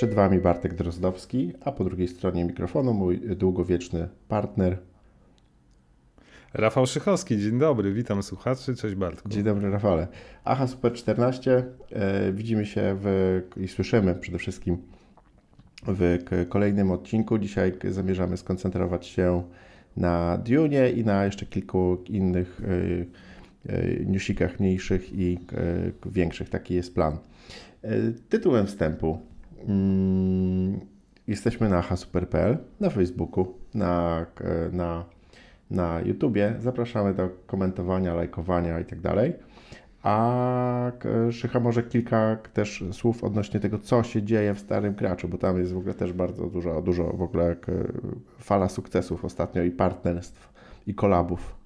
Przed Wami Bartek Drozdowski, a po drugiej stronie mikrofonu mój długowieczny partner. Rafał Szychowski, dzień dobry, witam słuchaczy, cześć Bartku. Dzień dobry Rafale. Aha Super 14, e, widzimy się w, i słyszymy przede wszystkim w kolejnym odcinku. Dzisiaj zamierzamy skoncentrować się na Dune i na jeszcze kilku innych e, e, newsikach mniejszych i większych. Taki jest plan. Tytułem wstępu jesteśmy na hasuper.pl, na Facebooku, na, na, na YouTubie. Zapraszamy do komentowania, lajkowania i tak dalej. A Szycha może kilka też słów odnośnie tego, co się dzieje w Starym Graczu, bo tam jest w ogóle też bardzo dużo, dużo w ogóle fala sukcesów ostatnio i partnerstw i kolabów.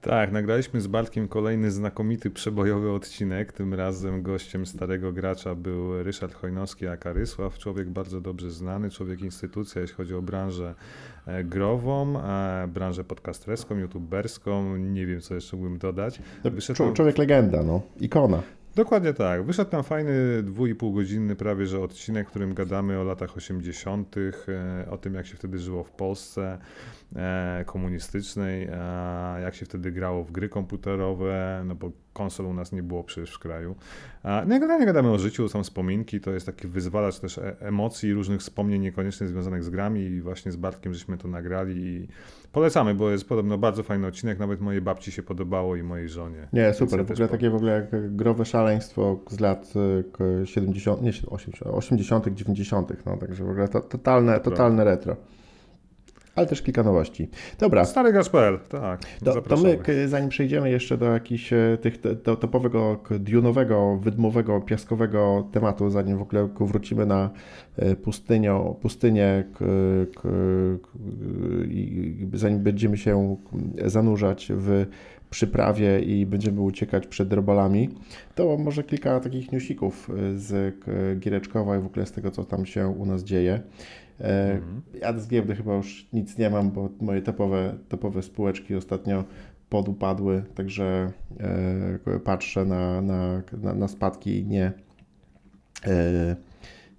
Tak, nagraliśmy z Bartkiem kolejny znakomity przebojowy odcinek. Tym razem gościem starego gracza był Ryszard Chojnowski, aka Rysław, człowiek bardzo dobrze znany, człowiek instytucja, jeśli chodzi o branżę e, grową, branżę podcasterską, youtuberską, nie wiem co jeszcze mógłbym dodać. Wyszedł... Człowiek legenda, no, ikona. Dokładnie tak. Wyszedł tam fajny, dwóch godzinny prawie, że odcinek, w którym gadamy o latach 80., e, o tym, jak się wtedy żyło w Polsce e, komunistycznej, jak się wtedy grało w gry komputerowe, no bo konsol u nas nie było przecież w kraju. No generalnie gadamy o życiu, są wspominki, to jest taki wyzwalacz też e, emocji, różnych wspomnień niekoniecznie związanych z grami i właśnie z Bartkiem żeśmy to nagrali i polecamy, bo jest podobno bardzo fajny odcinek, nawet mojej babci się podobało i mojej żonie. Nie, super, w ogóle takie w ogóle jak growe szaleństwo z lat 70, e, nie 80, 80 90 no także w ogóle to, totalne, totalne retro ale też kilka nowości. Dobra. Stary Gasper, tak. To, to my, zanim przejdziemy jeszcze do jakichś e, tych do topowego, dunowego, wydmowego, piaskowego tematu, zanim w ogóle wrócimy na e, pustynię, pustynię i zanim będziemy się zanurzać w przyprawie i będziemy uciekać przed robalami, to może kilka takich newsików e, z Giereczkowa i w ogóle z tego, co tam się u nas dzieje. Mhm. Ja z giełdy chyba już nic nie mam, bo moje topowe, topowe spółeczki ostatnio podupadły, także e, patrzę na, na, na, na spadki i nie, e,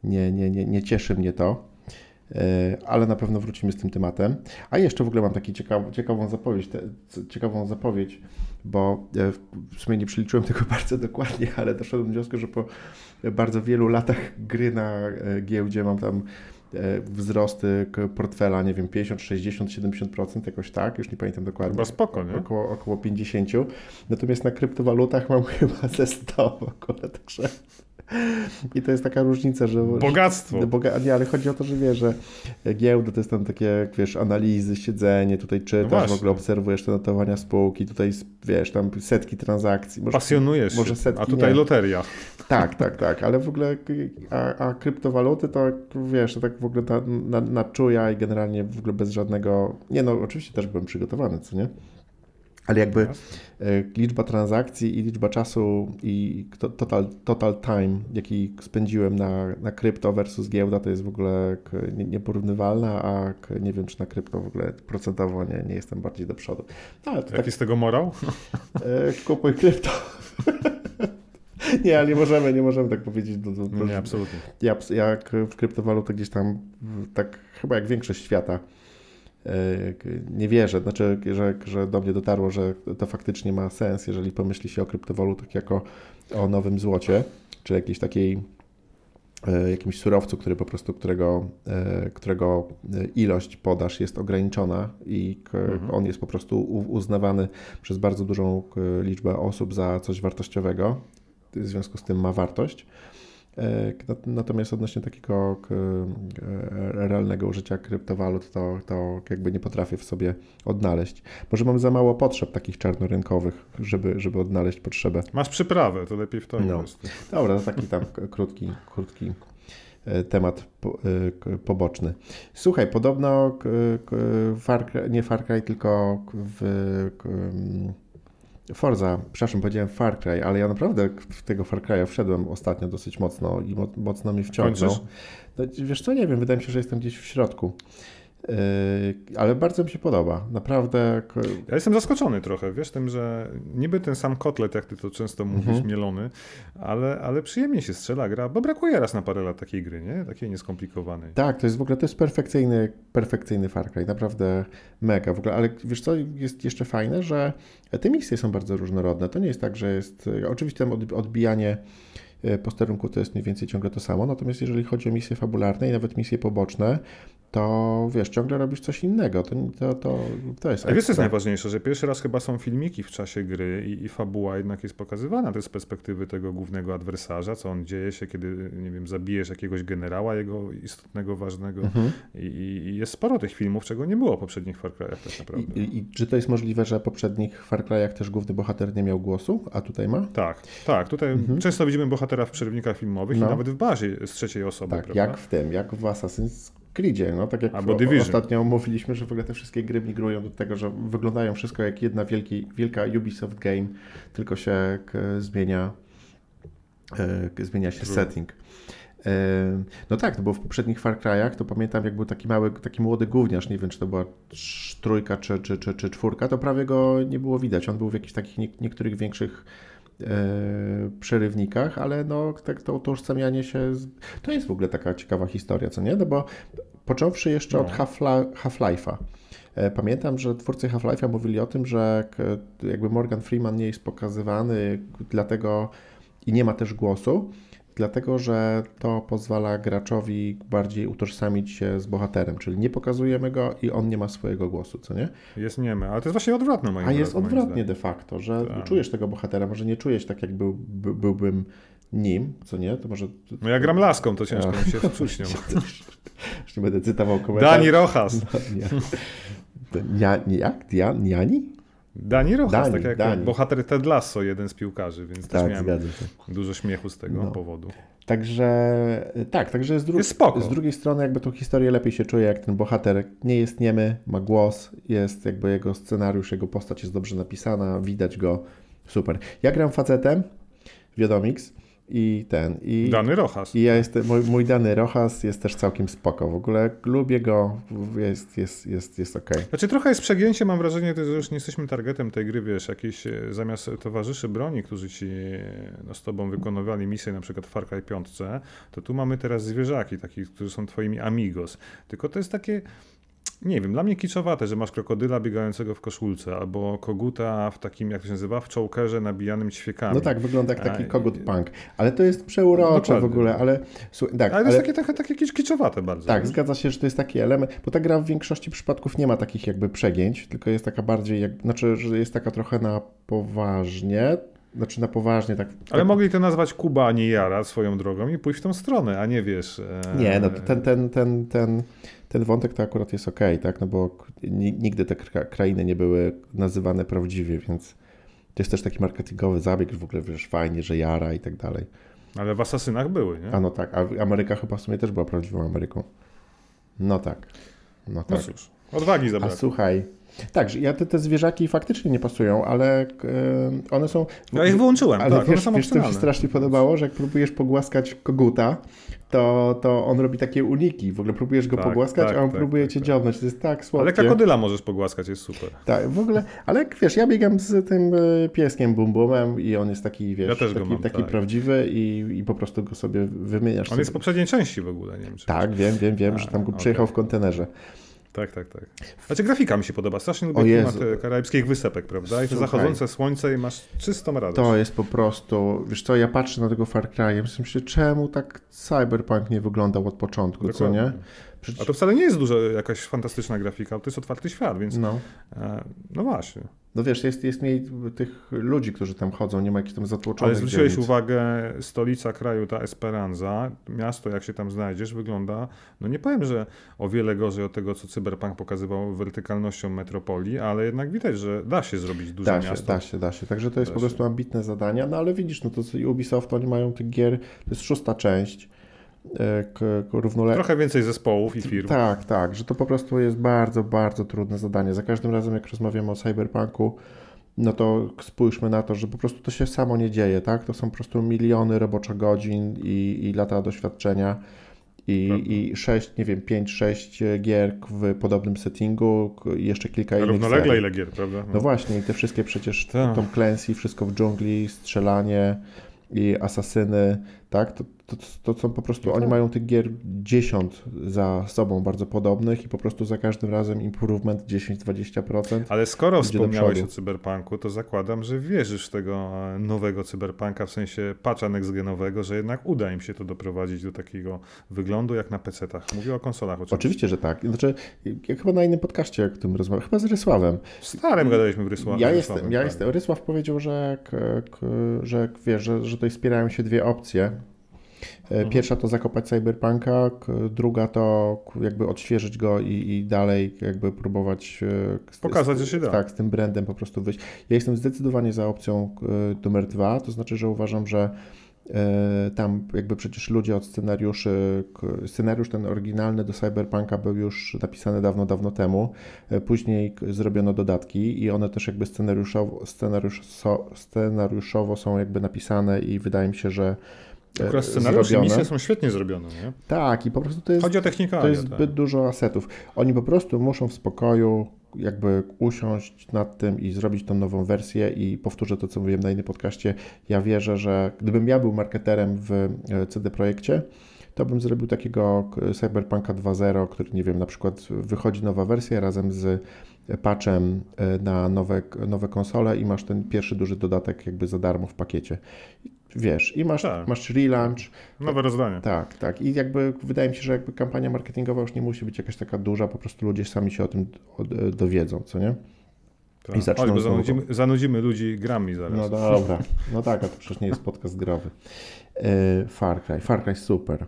nie, nie, nie, nie cieszy mnie to e, ale na pewno wrócimy z tym tematem. A jeszcze w ogóle mam taką ciekaw, ciekawą zapowiedź, te, ciekawą zapowiedź, bo w sumie nie przeliczyłem tego bardzo dokładnie, ale doszedłem do wniosku, że po bardzo wielu latach gry na giełdzie mam tam E, wzrosty portfela, nie wiem, 50, 60, 70%, jakoś tak, już nie pamiętam dokładnie. Chyba spoko, nie? Około, około 50. Natomiast na kryptowalutach mam chyba ze 100 w ogóle, także... I to jest taka różnica, że... Bogactwo. Boga, nie, ale chodzi o to, że wiesz, że giełda to jest tam takie, wiesz, analizy, siedzenie, tutaj czytasz, no w ogóle obserwujesz te notowania spółki, tutaj, wiesz, tam setki transakcji. Może, Pasjonujesz może setki, a tutaj nie. loteria. Tak, tak, tak, ale w ogóle, a, a kryptowaluty to, wiesz, to tak w ogóle na, na, na czuja i generalnie w ogóle bez żadnego, nie no, oczywiście też byłem przygotowany, co nie? Ale jakby e, liczba transakcji i liczba czasu i total, total time, jaki spędziłem na, na krypto versus giełda, to jest w ogóle nieporównywalna, a nie wiem, czy na krypto w ogóle procentowo nie, nie jestem bardziej do przodu. No, ale Jaki tak, z tego morał? E, kupuj krypto. Nie, ale nie możemy, nie możemy tak powiedzieć. Do, do, nie, absolutnie. Ja, jak w kryptowalutę gdzieś tam, tak chyba jak większość świata, nie wierzę, znaczy, że, że do mnie dotarło, że to faktycznie ma sens, jeżeli pomyśli się o kryptowalutach jako o nowym złocie, czy jakiejś takiej e, jakimś surowcu, który po prostu, którego, e, którego ilość podaż jest ograniczona i mhm. on jest po prostu uznawany przez bardzo dużą liczbę osób za coś wartościowego, w związku z tym ma wartość E, natomiast odnośnie takiego e, realnego użycia kryptowalut, to, to jakby nie potrafię w sobie odnaleźć. Może mam za mało potrzeb takich czarnorynkowych, żeby, żeby odnaleźć potrzebę. Masz przyprawę, to lepiej w to no. Dobra, to taki tam krótki, krótki e, temat poboczny. Słuchaj, podobno Far nie Far Cry, tylko w Forza, przepraszam, powiedziałem Far Cry, ale ja naprawdę w tego Far Cry'a wszedłem ostatnio dosyć mocno i mo mocno mnie wciągnął. Wiesz co, nie wiem, wydaje mi się, że jestem gdzieś w środku. Ale bardzo mi się podoba. Naprawdę. Ja jestem zaskoczony trochę, wiesz, tym, że niby ten sam kotlet, jak ty to często mówisz, mhm. mielony, ale, ale przyjemnie się strzela, gra, bo brakuje raz na parę lat takiej gry, nie? Takiej nieskomplikowanej. Tak, to jest w ogóle, to jest perfekcyjny, perfekcyjny Far Cry, naprawdę mega w ogóle, ale wiesz co, jest jeszcze fajne, że te misje są bardzo różnorodne. To nie jest tak, że jest, oczywiście odbijanie e, posterunku to jest mniej więcej ciągle to samo, natomiast jeżeli chodzi o misje fabularne i nawet misje poboczne, to wiesz, ciągle robisz coś innego. To, to, to, to jest. A wiesz, co jest najważniejsze, że pierwszy raz chyba są filmiki w czasie gry i, i fabuła jednak jest pokazywana to z perspektywy tego głównego adwersarza, co on dzieje się, kiedy, nie wiem, zabijesz jakiegoś generała, jego istotnego, ważnego. Mhm. I, I, jest sporo tych filmów, czego nie było w poprzednich Far Cry'ach tak naprawdę. I, I, czy to jest możliwe, że w poprzednich Far Cry'ach też główny bohater nie miał głosu, a tutaj ma? Tak, tak. Tutaj mhm. często widzimy bohatera w przerywnikach filmowych no. i nawet w bazie z trzeciej osoby. Tak, prawda? jak w tym, jak w Assassin's Creedzie, no tak jak Albo Division. ostatnio mówiliśmy, że w ogóle te wszystkie gry migrują do tego, że wyglądają wszystko jak jedna wielki, wielka Ubisoft game, tylko się zmienia, e, zmienia się True. setting. E, no tak, no bo w poprzednich Far Cry'ach to pamiętam, jak był taki mały, taki młody gówniarz, nie wiem, czy to była trójka czy, czy, czy, czy czwórka, to prawie go nie było widać. On był w jakichś takich nie, niektórych większych przerywnikach, ale no, tak to utożsamianie się, z... to jest w ogóle taka ciekawa historia, co nie? No bo począwszy jeszcze no. od Half-Life'a, e, Pamiętam, że twórcy Half-Life'a mówili o tym, że jakby Morgan Freeman nie jest pokazywany, dlatego i nie ma też głosu, dlatego że to pozwala graczowi bardziej utożsamić się z bohaterem, czyli nie pokazujemy go i on nie ma swojego głosu, co nie? Jest niemy, ale to jest właśnie odwrotne moim A jest odwrotnie de facto, że tak. czujesz tego bohatera, może nie czujesz tak, jak był, by, byłbym nim, co nie? To może... No ja gram laską, to ciężko mi się wczuć. Już nie będę cytował komentarz. Dani Rojas. No, nie. nie, jak? Dian, Niani? Dani Rojas, Dani, tak jak Dani. bohater Ted Lasso, jeden z piłkarzy, więc tak, też miałem dużo śmiechu z tego no. powodu. Także tak, także z, dru jest z drugiej strony jakby tą historię lepiej się czuje, jak ten bohater nie jest niemy, ma głos, jest jakby jego scenariusz, jego postać jest dobrze napisana, widać go, super. Ja gram facetem, Wiadomix, i ten. I, Dany Rojas. I ja jestem, mój, mój Dany Rojas jest też całkiem spoko. W ogóle lubię go, jest, jest, jest, jest okej. Okay. Znaczy trochę jest przegięcie, mam wrażenie, że już nie jesteśmy targetem tej gry, wiesz, jakieś e, zamiast towarzyszy broni, którzy ci no, z tobą wykonywali misję na przykład w Far Cry 5, to tu mamy teraz zwierzaki, takich, którzy są twoimi amigos. Tylko to jest takie nie wiem, dla mnie kiczowate, że masz krokodyla biegającego w koszulce, albo koguta w takim, jak to się nazywa, w czołkerze nabijanym ćwiekami. No tak, wygląda jak taki kogut punk. Ale to jest przeurocze w ogóle, ale... tak, ale to jest takie, takie, takie kiczowate bardzo. Tak, wiesz? zgadza się, że to jest taki element, bo ta gra w większości przypadków nie ma takich jakby przegięć, tylko jest taka bardziej, jak, znaczy, że jest taka trochę na poważnie, znaczy na poważnie, tak. Ale tak. mogli to nazwać Kuba, a nie Jara swoją drogą i pójść w tą stronę, a nie wiesz. E... Nie, no ten, ten, ten, ten, ten wątek to akurat jest ok, tak? No bo nigdy te krainy nie były nazywane prawdziwie, więc to jest też taki marketingowy zabieg, że w ogóle wiesz, fajnie, że Jara i tak dalej. Ale w Asasynach były, nie? A no tak, a Ameryka chyba w sumie też była prawdziwą Ameryką. No tak. No, no tak. no cóż, odwagi zabrakło. A słuchaj, tak, ja te, te zwierzaki faktycznie nie pasują, ale e, one są... Ja ich wyłączyłem, ale tak, wiesz, one wiesz, co mi się strasznie podobało, że jak próbujesz pogłaskać koguta, to, to on robi takie uniki. W ogóle próbujesz go tak, pogłaskać, tak, a on tak, próbuje tak, cię tak. dziobnąć. To jest tak słodkie. Ale krokodyla możesz pogłaskać, jest super. Tak, w ogóle, ale wiesz, ja biegam z tym e, pieskiem Bumbumem i on jest taki, wiesz, ja taki, mam, taki tak. prawdziwy i, i po prostu go sobie wymieniasz. On sobie. jest w poprzedniej części w ogóle, nie wiem. Czy tak, wiem, wiem, wiem, że tam go okay. przyjechał w kontenerze. Tak, tak, tak. Znaczy grafika mi się podoba. Strasznie lubię klimat karaibskich wysepek, prawda? I to zachodzące słońce i masz czystą radość. To jest po prostu, wiesz co, ja patrzę na tego Far Cry i myślę, czemu tak cyberpunk nie wyglądał od początku, Dokładnie. co nie? Przecież... A to wcale nie jest dużo jakaś fantastyczna grafika, to jest otwarty świat, więc no, e, no właśnie. No wiesz, jest, jest mniej tych ludzi, którzy tam chodzą, nie ma jakichś tam zatłoczonych Ale zwróciłeś dzielnic. uwagę, stolica kraju, ta Esperanza, miasto jak się tam znajdziesz, wygląda, no nie powiem, że o wiele gorzej od tego, co Cyberpunk pokazywał wertykalnością metropolii, ale jednak widać, że da się zrobić duże da się, miasto. Da się, da się, także to jest da po prostu ambitne zadania, no ale widzisz, no to Ubisoft, oni mają tych gier, to jest szósta część, równolegle. Trochę więcej zespołów i firm. Tak, tak, że to po prostu jest bardzo, bardzo trudne zadanie. Za każdym razem, jak rozmawiamy o cyberpunku, no to spójrzmy na to, że po prostu to się samo nie dzieje, tak? To są po prostu miliony roboczo godzin i, i lata doświadczenia. I, I 6, nie wiem, 5-6 gier w podobnym settingu i jeszcze kilka innych Równolegle serii. ile gier, prawda? No właśnie, i te wszystkie przecież Tak. Tom Clancy, wszystko w dżungli, strzelanie i asasyny, tak? To, to, to są po prostu, oni tak. mają tych gier 10 za sobą bardzo podobnych i po prostu za każdym razem improvement 10-20%. Ale skoro wspomniałeś o cyberpunku, to zakładam, że wierzysz w tego e, nowego cyberpunka, w sensie patcha nextgenowego, że jednak uda im się to doprowadzić do takiego wyglądu jak na PC-tach. Mówię o konsolach oczywiście. Oczywiście, że tak. Znaczy, ja chyba na innym podcaście, o którym rozmawiam, chyba z Rysławem. Starym gadaliśmy w Rysławie. Ja jestem, ja jestem, Rysław powiedział, że, k, k, że wiesz, że, że tutaj wspierają się dwie opcje. E. Pierwsza to zakopać Cyberpunka, druga to jakby odświeżyć go i, i dalej jakby próbować e, z, Pokazać, z, że się da. Tak, z tym brandem po prostu wyjść. Ja jestem zdecydowanie za opcją k, numer dwa, to znaczy, że uważam, że e, tam jakby przecież ludzie od scenariuszy, scenariusz ten oryginalny do Cyberpunka był już napisany dawno, dawno temu. E, Później zrobiono dodatki i one też jakby scenariuszowo, scenariuszowo są jakby napisane i wydaje mi się, że e, Akurat scenariusze i misje są świetnie zrobione, nie? Tak, i po prostu to jest, Chodzi o technikę. to jest zbyt dużo asetów. Oni po prostu muszą w spokoju jakby usiąść nad tym i zrobić tą nową wersję i powtórzę to, co mówiłem na innym podcaście. Ja wierzę, że gdybym ja był marketerem w e, CD Projekcie, to bym zrobił takiego Cyberpunka 2.0, który, nie wiem, na przykład wychodzi nowa wersja razem z patchem e, na nowe, nowe konsole i masz ten pierwszy duży dodatek jakby za darmo w pakiecie. Wiesz, i masz, Tak. masz relaunch, Nowe rozdanie. tak, tak. I jakby wydaje mi się, że jakby kampania marketingowa już nie musi być jakaś taka duża, po prostu ludzie sami się o tym od- dowiedzą, co nie? Tak. I zaczną zanudzimy, zanudzimy ludzi grami zaraz. No dobra, no tak, a to przecież nie jest podcast growy. E, Far Cry, Far Cry super.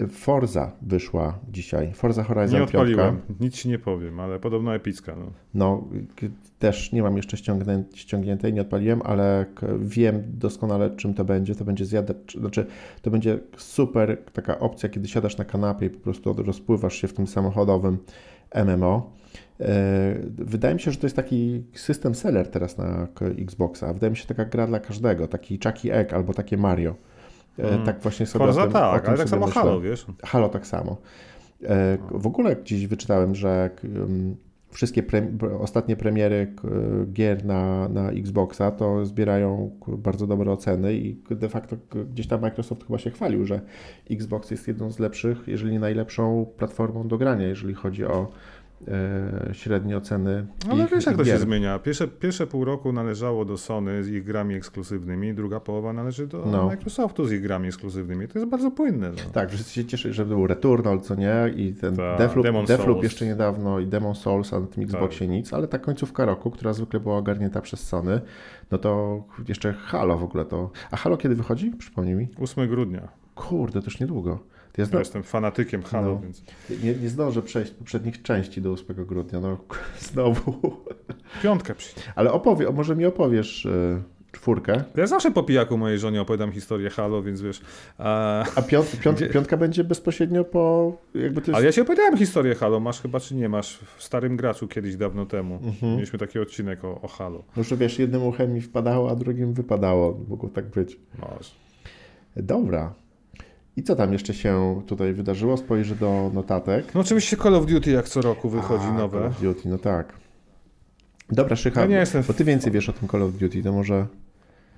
E, Forza wyszła dzisiaj, Forza Horizon nie 5. odpaliłem, nic ci nie powiem, ale podobno epicka. No. No, też nie mam jeszcze ściągnę, ściągniętej, nie odpaliłem, ale wiem doskonale, czym to będzie. To będzie zjadacz, znaczy, to będzie super taka opcja, kiedy siadasz na kanapie i po prostu rozpływasz się w tym samochodowym MMO. E, Wydaje mi się, że to jest taki system seller teraz na Xboxa. Wydaje mi się, taka gra dla każdego, taki Chucky Egg albo takie Mario. E, Mm. Tak właśnie sobie Forza o tym, o tak, tym ale tak samo myślę. Halo, wiesz? Halo tak samo. E, W ogóle gdzieś wyczytałem, że wszystkie pre, ostatnie premiery gier na, na Xboxa to zbierają bardzo dobre oceny i de facto gdzieś tam Microsoft chyba się chwalił, że Xbox jest jedną z lepszych, jeżeli nie najlepszą platformą do grania, jeżeli chodzi o e, średnie oceny. Ale wiesz, jak to się zmienia. Pierwsze, pierwsze pół roku należało do Sony z ich grami ekskluzywnymi, druga połowa należy do No. Microsoftu z ich grami ekskluzywnymi. To jest bardzo płynne. No. Tak, wszyscy się cieszyli, że był Returnal, co nie, i ten Tak, Deathloop, Demon Souls. jeszcze niedawno i Demon Souls, a na tym Xboxie nic, ale ta końcówka roku, która zwykle była ogarnięta przez Sony, no to jeszcze Halo w ogóle to... A Halo kiedy wychodzi? Przypomnij mi. 8 grudnia. Kurde, to już niedługo. Ja Ja zna... jestem fanatykiem Halo, No. więc nie, nie zdążę przejść poprzednich części do 8 grudnia, no znowu. piątkę przyjdzie. Ale opowie, może mi opowiesz y, czwórkę, Ja zawsze po pijaku mojej żonie opowiadam historię Halo, więc wiesz. A... a piąt, piąt, Gdzie- piątka będzie bezpośrednio po... jakby to jest... Ale ja ci opowiadałem historię Halo, masz chyba czy nie masz w starym graczu kiedyś dawno temu. Mhm. Mieliśmy taki odcinek o, o Halo. No, że wiesz, jednym uchem mi wpadało, a drugim wypadało. Mogło tak być. Masz. Dobra. I co tam jeszcze się tutaj wydarzyło? Spojrzę do notatek. No oczywiście Call of Duty jak co roku wychodzi A, nowe. Call of Duty, no tak. Dobra, Szycha, Ja nie jestem bo ty więcej wiesz o tym Call of Duty, to może...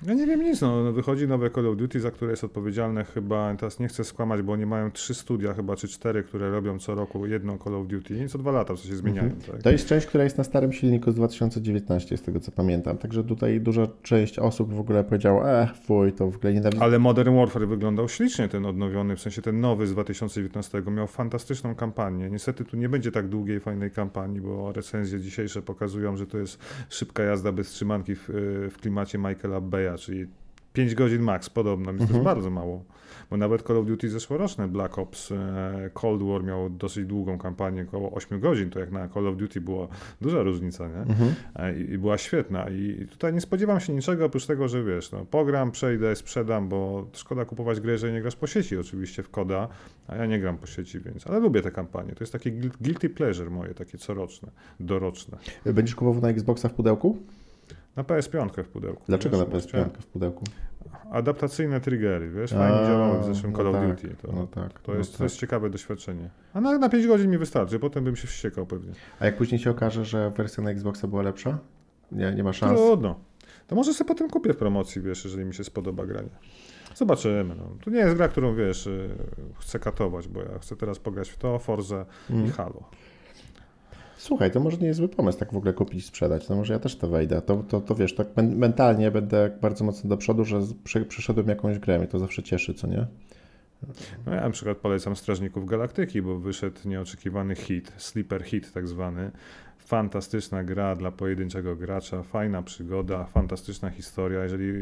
Ja nie wiem nic, no wychodzi nowe Call of Duty, za które jest odpowiedzialne chyba, teraz nie chcę skłamać, bo oni mają trzy studia chyba, czy cztery, które robią co roku jedno Call of Duty co dwa lata, co się zmieniają. Tak? To jest część, która jest na starym silniku z 2019, z tego co pamiętam. Także tutaj duża część osób w ogóle powiedziała, e, fuj, to w ogóle nienawidzę. Ale Modern Warfare wyglądał ślicznie, ten odnowiony, w sensie ten nowy z 2019 miał fantastyczną kampanię. Niestety tu nie będzie tak długiej, fajnej kampanii, bo recenzje dzisiejsze pokazują, że to jest szybka jazda bez trzymanki w, w klimacie Michaela Czyli 5 godzin max podobno, więc to jest bardzo mało. Bo nawet Call of Duty zeszłoroczne Black Ops e, Cold War miał dosyć długą kampanię, około 8 godzin, to jak na Call of Duty była duża różnica, nie? Mhm. E, I, I była świetna. I tutaj nie spodziewam się niczego oprócz tego, że wiesz, no, pogram, przejdę, sprzedam, bo szkoda kupować grę, jeżeli nie grasz po sieci oczywiście w koda, a ja nie gram po sieci, więc, ale lubię te kampanie. To jest takie guil- guilty pleasure moje, takie coroczne, doroczne. Będziesz kupował na Xboxa w pudełku? Na PS5 w pudełku. Dlaczego wiesz, na bo PS5 chciałem- w pudełku? adaptacyjne triggery, wiesz, fajnie działały w zeszłym no Call of tak, Duty. To, no tak, to, no jest, tak. to jest ciekawe doświadczenie. A na, na 5 godzin mi wystarczy, potem bym się wściekał pewnie. A jak później się okaże, że wersja na Xboxa była lepsza? Nie, nie ma szans? Trudno. To może sobie potem kupię w promocji, wiesz, jeżeli mi się spodoba granie. Zobaczymy. No. To nie jest gra, którą wiesz, y, chcę katować, bo ja chcę teraz pograć w to, Forza i Mm. Halo. Słuchaj, to może nie jest zły pomysł tak w ogóle kupić sprzedać. No może ja też to wejdę. To, to, to wiesz, tak men- mentalnie będę bardzo mocno do przodu, że przeszedłem jakąś grę. Mnie to zawsze cieszy, co nie? No ja na przykład polecam Strażników Galaktyki, bo wyszedł nieoczekiwany hit, sleeper hit tak zwany. Fantastyczna gra dla pojedynczego gracza, fajna przygoda, fantastyczna historia. Jeżeli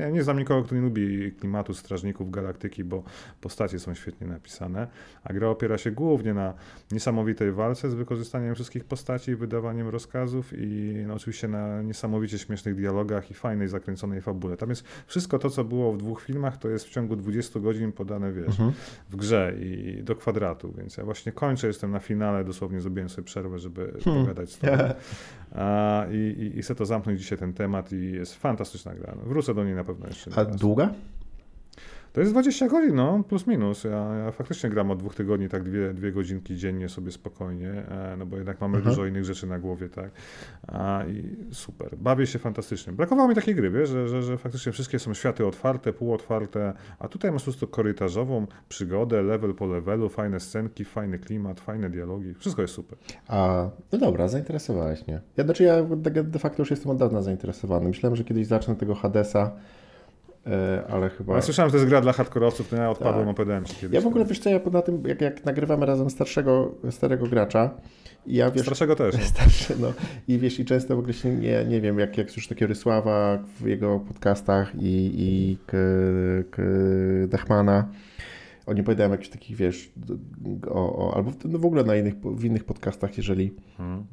ja nie znam nikogo, kto nie lubi klimatu Strażników Galaktyki, bo postacie są świetnie napisane, a gra opiera się głównie na niesamowitej walce z wykorzystaniem wszystkich postaci, wydawaniem rozkazów i no, oczywiście na niesamowicie śmiesznych dialogach i fajnej zakręconej fabule. Tam jest wszystko to, co było w dwóch filmach, to jest w ciągu 20 godzin podane, wiesz, Mhm. w grze i do kwadratu, więc ja właśnie kończę, jestem na finale, dosłownie zrobiłem sobie przerwę, żeby Hmm. Pogadać z tobą. A, i, i, I chcę to zamknąć dzisiaj ten temat i jest fantastyczna gra. No, wrócę do niej na pewno jeszcze A raz. długa? To jest 20 godzin, no, plus minus. Ja, ja faktycznie gram od dwóch tygodni, tak dwie, dwie godzinki dziennie sobie spokojnie, e, no bo jednak mamy Aha. dużo innych rzeczy na głowie, tak. A, I super, bawię się fantastycznie. Brakowało mi takiej gry, wiesz, że, że, że faktycznie wszystkie są światy otwarte, półotwarte, a tutaj masz po prostu korytarzową przygodę, level po levelu, fajne scenki, fajny klimat, fajne dialogi, wszystko jest super. A, no dobra, zainteresowałeś mnie. Ja, znaczy ja de, facto już jestem od dawna zainteresowany. Myślałem, że kiedyś zacznę tego Hadesa, ale chyba... Ja słyszałem, że to jest gra dla hardkorowców, to ja odpadłem, Tak. opowiadałem ci kiedyś. Ja w ogóle, wiesz co, ja na tym, jak, jak nagrywamy razem starszego, starego gracza, i ja wiesz... Starszego też. No. Starszy, no. I wiesz, i często w ogóle się nie, nie wiem, jak, jak takiego Rysława w jego podcastach i, i k, k, Dachmana, oni opowiadają jakichś takich, wiesz, o, o, albo w, no w ogóle na innych, w innych podcastach, jeżeli Mhm.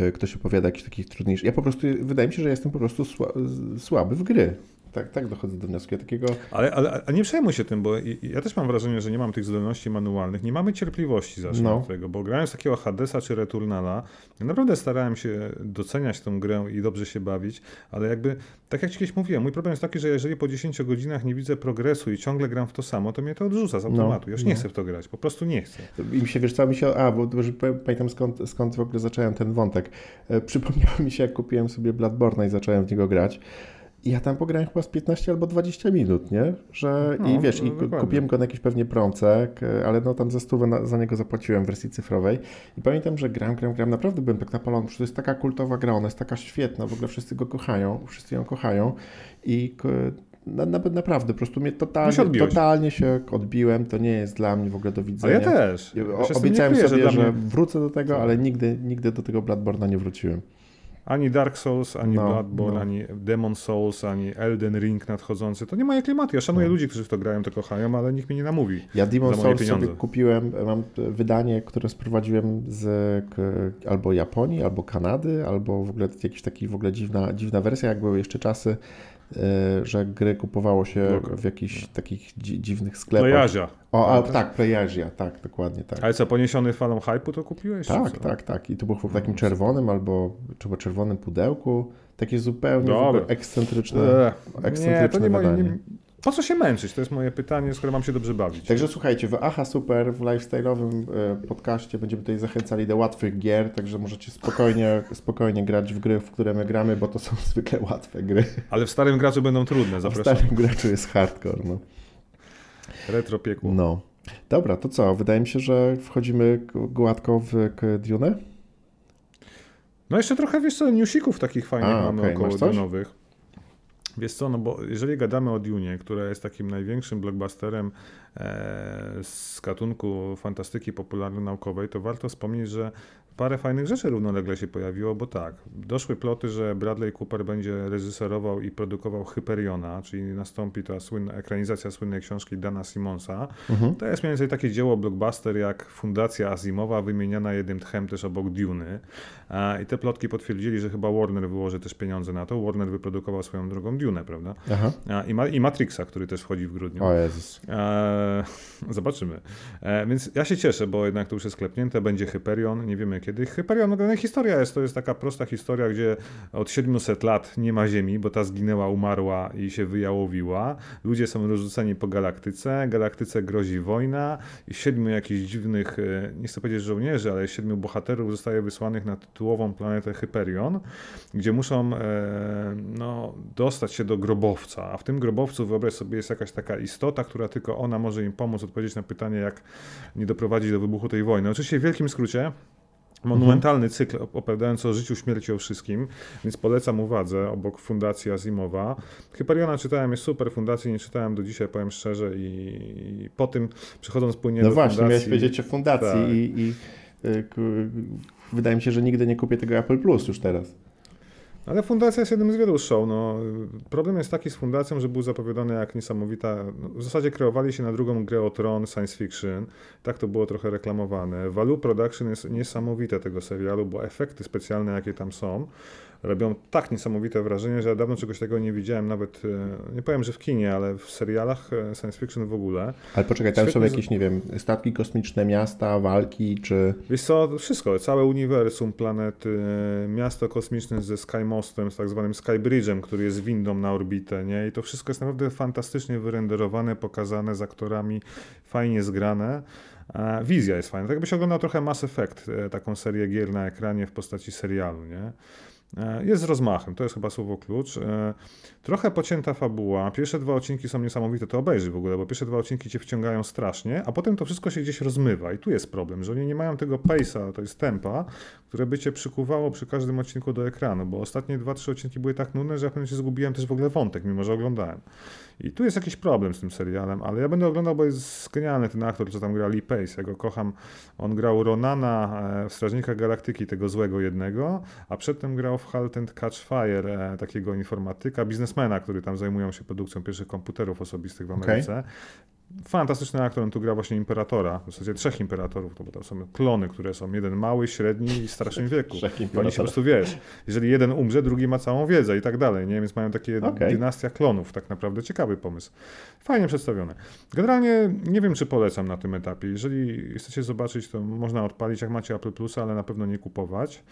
e, ktoś opowiada jakichś takich trudniejszych. Ja po prostu, wydaje mi się, że jestem po prostu sła, słaby w gry. Tak, tak dochodzę do wniosku. Ja takiego... Ale, ale a nie przejmuj się tym, bo ja też mam wrażenie, że nie mam tych zdolności manualnych, nie mamy cierpliwości zacznijmy No. tego, bo grając takiego Hadesa czy Returnala, ja naprawdę starałem się doceniać tę grę i dobrze się bawić, ale jakby, tak jak ci kiedyś mówiłem, mój problem jest taki, że jeżeli po 10 godzinach nie widzę progresu i ciągle gram w to samo, to mnie to odrzuca z automatu. ja już nie no. chcę w to grać, po prostu nie chcę. I mi się, wiesz co, mi się, a, bo, pa- pamiętam skąd, skąd w ogóle zacząłem ten wątek. E, przypomniało mi się, jak kupiłem sobie Bloodborne i zacząłem w niego grać. I ja tam pograłem chyba z 15 albo 20 minut, nie? Że, No, I wiesz, no, i ku- dokładnie. kupiłem go na jakiejś pewnie promce, k- ale no tam za stówę na, za niego zapłaciłem w wersji cyfrowej. I pamiętam, że gram, gram, gram, naprawdę byłem tak napalony, przecież to jest taka kultowa gra, ona jest taka świetna, w ogóle wszyscy go kochają, wszyscy ją kochają. I na, na, naprawdę, po prostu mnie No się totalnie, totalnie się odbiłem, to nie jest dla mnie w ogóle do A widzenia. ja też. Ja nie obiecałem sobie, że, mnie- wrócę do tego, ale nigdy, nigdy do tego Bloodborne'a nie wróciłem. Ani Dark Souls, ani No, Bloodborne, no. ani Demon Souls, ani Elden Ring nadchodzący. To nie moje klimaty. Ja szanuję No. ludzi, którzy w to grają, to kochają, ale nikt mnie nie namówi. Ja Demon Souls pieniądze. sobie kupiłem, mam wydanie, które sprowadziłem z albo Japonii, albo Kanady, albo w ogóle jakiś taki w ogóle dziwna, dziwna wersja, jak były jeszcze czasy, że gry kupowało się w jakichś takich dzi, dziwnych sklepach. Plejazia. O, a, Tak. tak, Playasia, tak, dokładnie tak. Ale co, poniesiony falą hype'u to kupiłeś? Tak, tak, tak. I to było w takim No, czerwonym albo czy czerwonym pudełku. Takie zupełnie ogóle ekscentryczne. Ekscentryczne nie, to nie nie, Po co się męczyć? To jest moje pytanie, skoro mam się dobrze bawić. Także słuchajcie, w Aha Super, w lifestyle'owym e, podcaście będziemy tutaj zachęcali do łatwych gier, także możecie spokojnie, spokojnie grać w gry, w które my gramy, bo to są zwykle łatwe gry. Ale w starym graczu będą trudne, W zapraszam. starym graczu jest hardcore. No. Retro piekło. no. Dobra, to co? Wydaje mi się, że wchodzimy gładko w Dune. No jeszcze trochę, wiesz co, newsików takich fajnych A, mamy okej, około nowych. Wiesz co, no bo jeżeli gadamy o Dune, która jest takim największym blockbusterem e, z gatunku fantastyki popularno-naukowej, to warto wspomnieć, że parę fajnych rzeczy równolegle się pojawiło, bo tak, doszły ploty, że Bradley Cooper będzie reżyserował i produkował Hyperiona, czyli nastąpi ta słynna ekranizacja słynnej książki Dana Simonsa. Mhm. To jest mniej więcej takie dzieło blockbuster jak Fundacja Azimowa, wymieniana jednym tchem też obok Duny. I te plotki potwierdzili, że chyba Warner wyłoży też pieniądze na to. Warner wyprodukował swoją drugą Dune, prawda? Aha. I, ma, I Matrixa, który też wchodzi w grudniu. O Jezus. E, zobaczymy. E, więc ja się cieszę, bo jednak to już jest klepnięte. Będzie Hyperion. Nie wiemy, Kiedy Hyperion, no, historia jest, to jest taka prosta historia, gdzie od 700 lat nie ma Ziemi, bo ta zginęła, umarła i się wyjałowiła. Ludzie są rozrzuceni po galaktyce, galaktyce grozi wojna i siedmiu jakichś dziwnych, e, nie chcę powiedzieć żołnierzy, ale siedmiu bohaterów zostaje wysłanych na tytułową planetę Hyperion, gdzie muszą e, no, dostać się do grobowca, a w tym grobowcu wyobraź sobie jest jakaś taka istota, która tylko ona może im pomóc odpowiedzieć na pytanie, jak nie doprowadzić do wybuchu tej wojny. Oczywiście w wielkim skrócie monumentalny cykl opowiadający o życiu, śmierci, o wszystkim, więc polecam uwadze obok Fundacji Azimowa. Hyperiona czytałem, jest super, Fundacji nie czytałem do dzisiaj, powiem szczerze i, i po tym przechodząc płynnie no do właśnie, Fundacji... miałeś powiedzieć o Fundacji tak. i, i y, wydaje mi się, że nigdy nie kupię tego Apple Plus już teraz. Ale fundacja jest jednym z wielu show. No, problem jest taki z fundacją, że był zapowiadany jak niesamowita. No, w zasadzie kreowali się na drugą grę o Tron science fiction. Tak to było trochę reklamowane. Value Production jest niesamowite tego serialu, bo efekty specjalne, jakie tam są, robią tak niesamowite wrażenie, że ja dawno czegoś takiego nie widziałem, nawet e, nie powiem, że w kinie, ale w serialach e, science fiction w ogóle. Ale poczekaj, tam Świetnie są jakieś, nie wiem, statki kosmiczne, miasta, walki, czy... Wiesz co, wszystko, całe uniwersum, planety, miasto kosmiczne ze Skymostem, z tak zwanym Skybridge'em, który jest windą na orbitę, nie? I to wszystko jest naprawdę fantastycznie wyrenderowane, pokazane z aktorami, fajnie zgrane. Wizja jest fajna. Tak jakbyś oglądał trochę Mass Effect, e, taką serię gier na ekranie w postaci serialu, nie? E, jest z rozmachem, to jest chyba słowo klucz. E, trochę pocięta fabuła. Pierwsze dwa odcinki są niesamowite, to obejrzyj w ogóle, bo pierwsze dwa odcinki cię wciągają strasznie, a potem to wszystko się gdzieś rozmywa. I tu jest problem, że oni nie mają tego pace'a, to jest tempa, które by cię przykuwało przy każdym odcinku do ekranu, bo ostatnie dwa, trzy odcinki były tak nudne, że ja pewnie się zgubiłem też w ogóle wątek, mimo że oglądałem. I tu jest jakiś problem z tym serialem, ale ja będę oglądał, bo jest genialny ten aktor, co tam gra Lee Pace. Ja go kocham. On grał Ronana e, w Strażnika Galaktyki, tego złego jednego, a przedtem grał w Halt and Catch Fire, e, takiego informatyka, biznesmena, który tam zajmują się produkcją pierwszych komputerów osobistych w Ameryce. Okay. Fantastyczny aktor, on tu gra właśnie imperatora, w zasadzie trzech imperatorów, to bo tam są klony, które są jeden mały, średni i w starszym wieku. I oni się po prostu, wiesz, jeżeli jeden umrze, drugi ma całą wiedzę i tak dalej, nie? Więc mają takie okay. dynastia klonów, tak naprawdę ciekawy pomysł. Fajnie przedstawione. Generalnie nie wiem, czy polecam na tym etapie. Jeżeli chcecie zobaczyć, to można odpalić, jak macie Apple Plus, ale na pewno nie kupować.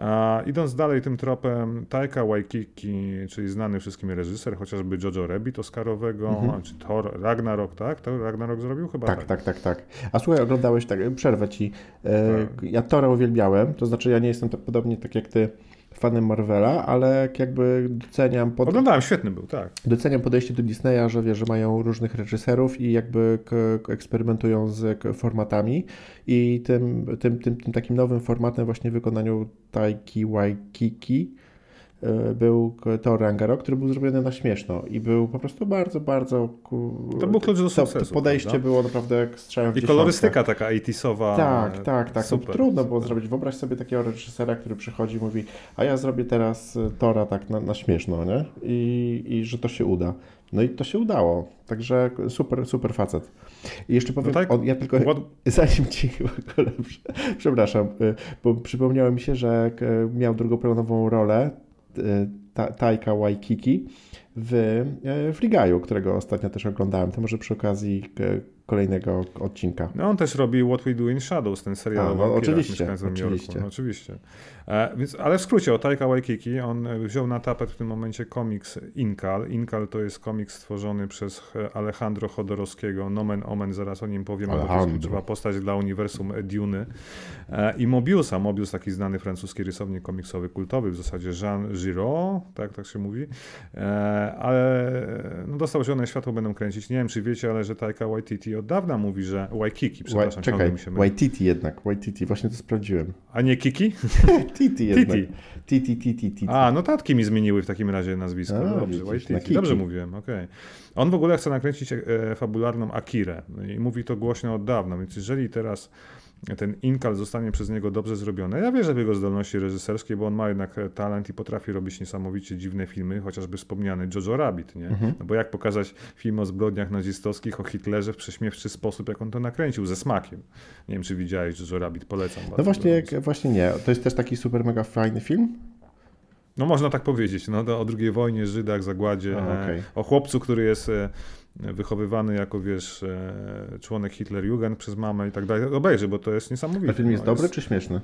A idąc dalej tym tropem, Taika Waikiki, czyli znany wszystkim reżyser, chociażby Jojo Rabbit Oscarowego, mhm. czy Thor Ragnarok, tak? To Ragnarok zrobił chyba? Tak, tak, tak, tak. A słuchaj, oglądałeś, tak, przerwę ci. E, tak. Ja Tora uwielbiałem, to znaczy ja nie jestem tak podobnie tak jak ty fanem Marvela, ale jakby doceniam... Pod... Oglądałem, świetny był, tak. Doceniam podejście do Disneya, że wie, że mają różnych reżyserów i jakby eksperymentują z formatami i tym, tym, tym, tym takim nowym formatem właśnie w wykonaniu Taiki Waikiki był Thor Ragnarok, który był zrobiony na śmieszno i był po prostu bardzo, bardzo... To był klucz do sukcesu. To podejście prawda? było naprawdę jak strzałem w I kolorystyka taka 80 Tak, tak, tak. Super, trudno było zrobić. Wyobraź sobie takiego reżysera, który przychodzi i mówi, a ja zrobię teraz Tora tak na, na śmieszno, nie? I, I że to się uda. No i to się udało. Także super, super facet. I jeszcze powiem, no tak, on, ja tylko what... zanim ci przepraszam, y, bo przypomniało mi się, że miał drugoplanową rolę ta, Taika Waikiki w, e, w Ligaju, którego ostatnio też oglądałem. To może przy okazji kolejnego odcinka. No on też robi What We Do in Shadows, ten serial A, no, oczywiście, oczywiście. No, oczywiście. E, więc, ale w skrócie o Taika Waikiki, on wziął na tapet w tym momencie komiks Inkal. Inkal to jest komiks stworzony przez Alejandro Chodorowskiego, nomen omen, zaraz o nim powiem, ale to jest postać dla uniwersum Dune. E, I Mobiusa, Mobius taki znany francuski rysownik komiksowy, kultowy, w zasadzie Jean Giraud, tak, tak się mówi, e, ale no, dostał zielone światło, będą kręcić. Nie wiem, czy wiecie, ale że Taika Waititi od dawna mówi, że Waikiki, przepraszam, Czekaj, mi się Waititi jednak, Waititi, właśnie to sprawdziłem. A nie Kiki? Titi jednak. Titi. Titi, Titi, A, notatki mi zmieniły w takim razie nazwisko. A, Dobrze, Waititi. Dobrze mówiłem, okej. On w ogóle chce nakręcić e, fabularną Akirę i mówi to głośno od dawna, więc jeżeli teraz ten inkal zostanie przez niego dobrze zrobiony. Ja wierzę w jego zdolności reżyserskie, bo on ma jednak talent i potrafi robić niesamowicie dziwne filmy, chociażby wspomniany Jojo Rabbit, nie? Mhm. No bo jak pokazać film o zbrodniach nazistowskich, o Hitlerze w prześmiewczy sposób, jak on to nakręcił, ze smakiem. Nie wiem, czy widziałeś Jojo Rabbit, polecam. No właśnie, właśnie nie. To jest też taki super mega fajny film? No można tak powiedzieć, no, o II wojnie, Żydach, zagładzie, A, okay. o chłopcu, który jest e, wychowywany jako, wiesz, e, członek Hitlerjugend przez mamę i tak dalej. Obejrzy, bo to jest niesamowite. A film jest no, dobry jest... czy śmieszny?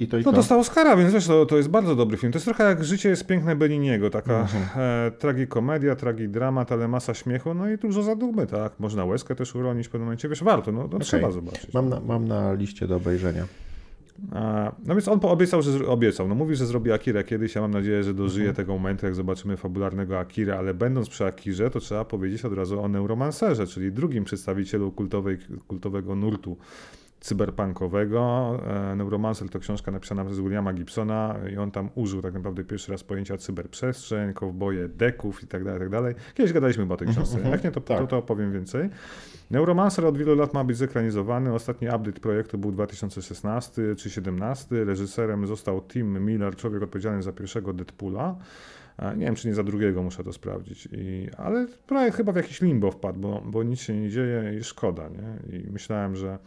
I to i No to. dostał Oscara, więc wiesz, to, to jest bardzo dobry film. To jest trochę jak Życie jest piękne Belliniego, taka Mhm. e, tragikomedia, tragidramat, ale masa śmiechu, no i dużo zadumy, tak. Można łezkę też uronić w pewnym momencie, wiesz, warto, no, no trzeba zobaczyć. Mam na, mam na liście do obejrzenia. No więc on obiecał, że obiecał. No mówi, że zrobi Akira kiedyś. Ja mam nadzieję, że dożyje Mhm. tego momentu, jak zobaczymy fabularnego Akira, ale będąc przy Akirze, to trzeba powiedzieć od razu o Neuromancerze, czyli drugim przedstawicielu kultowej, kultowego nurtu cyberpunkowego. E, Neuromancer to książka napisana przez Williama Gibsona i on tam użył tak naprawdę pierwszy raz pojęcia cyberprzestrzeń, kowboje, deków i tak dalej, tak dalej. Kiedyś gadaliśmy o tej książce. mhm. Jak nie, to, Tak. to, to opowiem więcej. Neuromancer od wielu lat ma być zekranizowany. Ostatni update projektu był 2016 czy 2017. Reżyserem został Tim Miller, człowiek odpowiedzialny za pierwszego Deadpoola. Nie wiem, czy nie za drugiego, muszę to sprawdzić. I, ale projekt chyba w jakiś limbo wpadł, bo, bo nic się nie dzieje i szkoda. Nie? I myślałem, że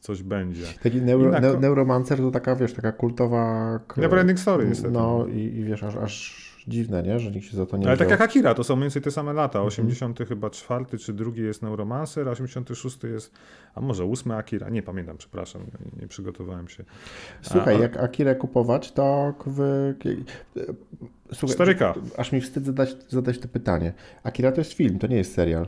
coś będzie. Taki neuro, ne, ko- neuromancer to taka, wiesz, taka kultowa... Neverending Story niestety. No i, i wiesz, aż, aż dziwne, nie? Że nikt się za to nie Ale tak jak Akira, to są mniej więcej te same lata. Mhm. 80 chyba czwarty czy drugi jest Neuromancer, a 86 jest, a może ósmy Akira. Nie pamiętam, przepraszam, nie, przygotowałem się. Słuchaj, A- jak Akirę kupować, to w... Słuchaj, 4K. aż mi wstyd zadać, zadać to pytanie. Akira to jest film, to nie jest serial.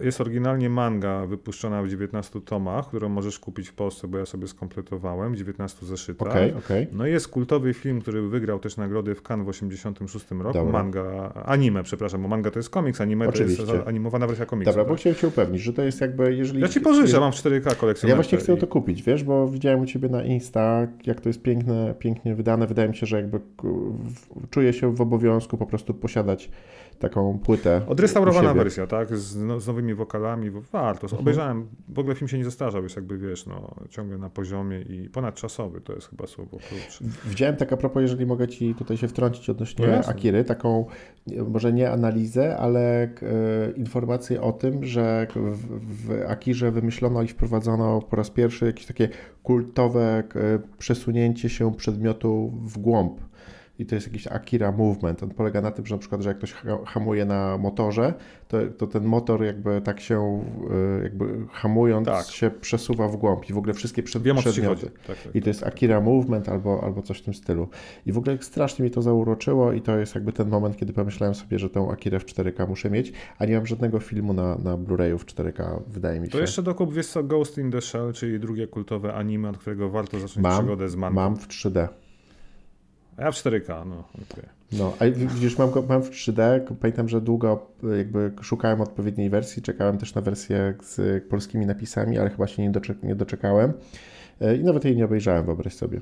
Jest oryginalnie manga wypuszczona w 19 tomach, którą możesz kupić w Polsce, bo ja sobie skompletowałem w 19 zeszytach. Okej, okej. No i jest kultowy film, który wygrał też nagrody w Cannes w 86 roku. Dobra. Manga, anime, przepraszam, bo manga to jest komiks, anime Oczywiście. to jest animowana wersja komiksu. Dobra, bo tak? chciałem się upewnić, że to jest jakby, jeżeli... Ja ci pożyczę, mam w 4K kolekcję. Ja właśnie chcę to kupić, wiesz, bo widziałem u Ciebie na Insta, jak to jest piękne, pięknie wydane. Wydaje mi się, że jakby czuję się w obowiązku po prostu posiadać taką płytę. Odrestaurowana wersja, tak? Z, no, z nowymi wokalami. Warto. Mhm. Obejrzałem, w ogóle film się nie zestarzał, jest jakby, wiesz, no, ciągle na poziomie i ponadczasowy, to jest chyba słowo klucz. Widziałem tak a propos, jeżeli mogę Ci tutaj się wtrącić odnośnie No. Akiry, taką może nie analizę, ale e, informację o tym, że w, w Akirze wymyślono i wprowadzono po raz pierwszy jakieś takie kultowe e, przesunięcie się przedmiotu w głąb. I to jest jakiś Akira Movement. On polega na tym, że na przykład, że jak ktoś ha- hamuje na motorze, to, to ten motor jakby tak się, e, jakby hamując Tak. się przesuwa w głąb i w ogóle wszystkie przed, Wiem przedmioty. Tak, tak. I to jest Akira Movement albo, albo coś w tym stylu. I w ogóle strasznie mi to zauroczyło i to jest jakby ten moment, kiedy pomyślałem sobie, że tą Akirę w 4K muszę mieć, a nie mam żadnego filmu na, na Blu-rayu w 4K, wydaje mi się. To jeszcze dokup, wiesz co, Ghost in the Shell, czyli drugie kultowe anime, od którego warto zacząć Mam, przygodę z mangą. mam w 3D. A ja w 4K, no. okej. No, a widzisz, mam, mam w 3D. Pamiętam, że długo jakby szukałem odpowiedniej wersji, czekałem też na wersję z polskimi napisami, ale chyba się nie, doczek- nie doczekałem. Y, I nawet jej nie obejrzałem, wyobraź sobie.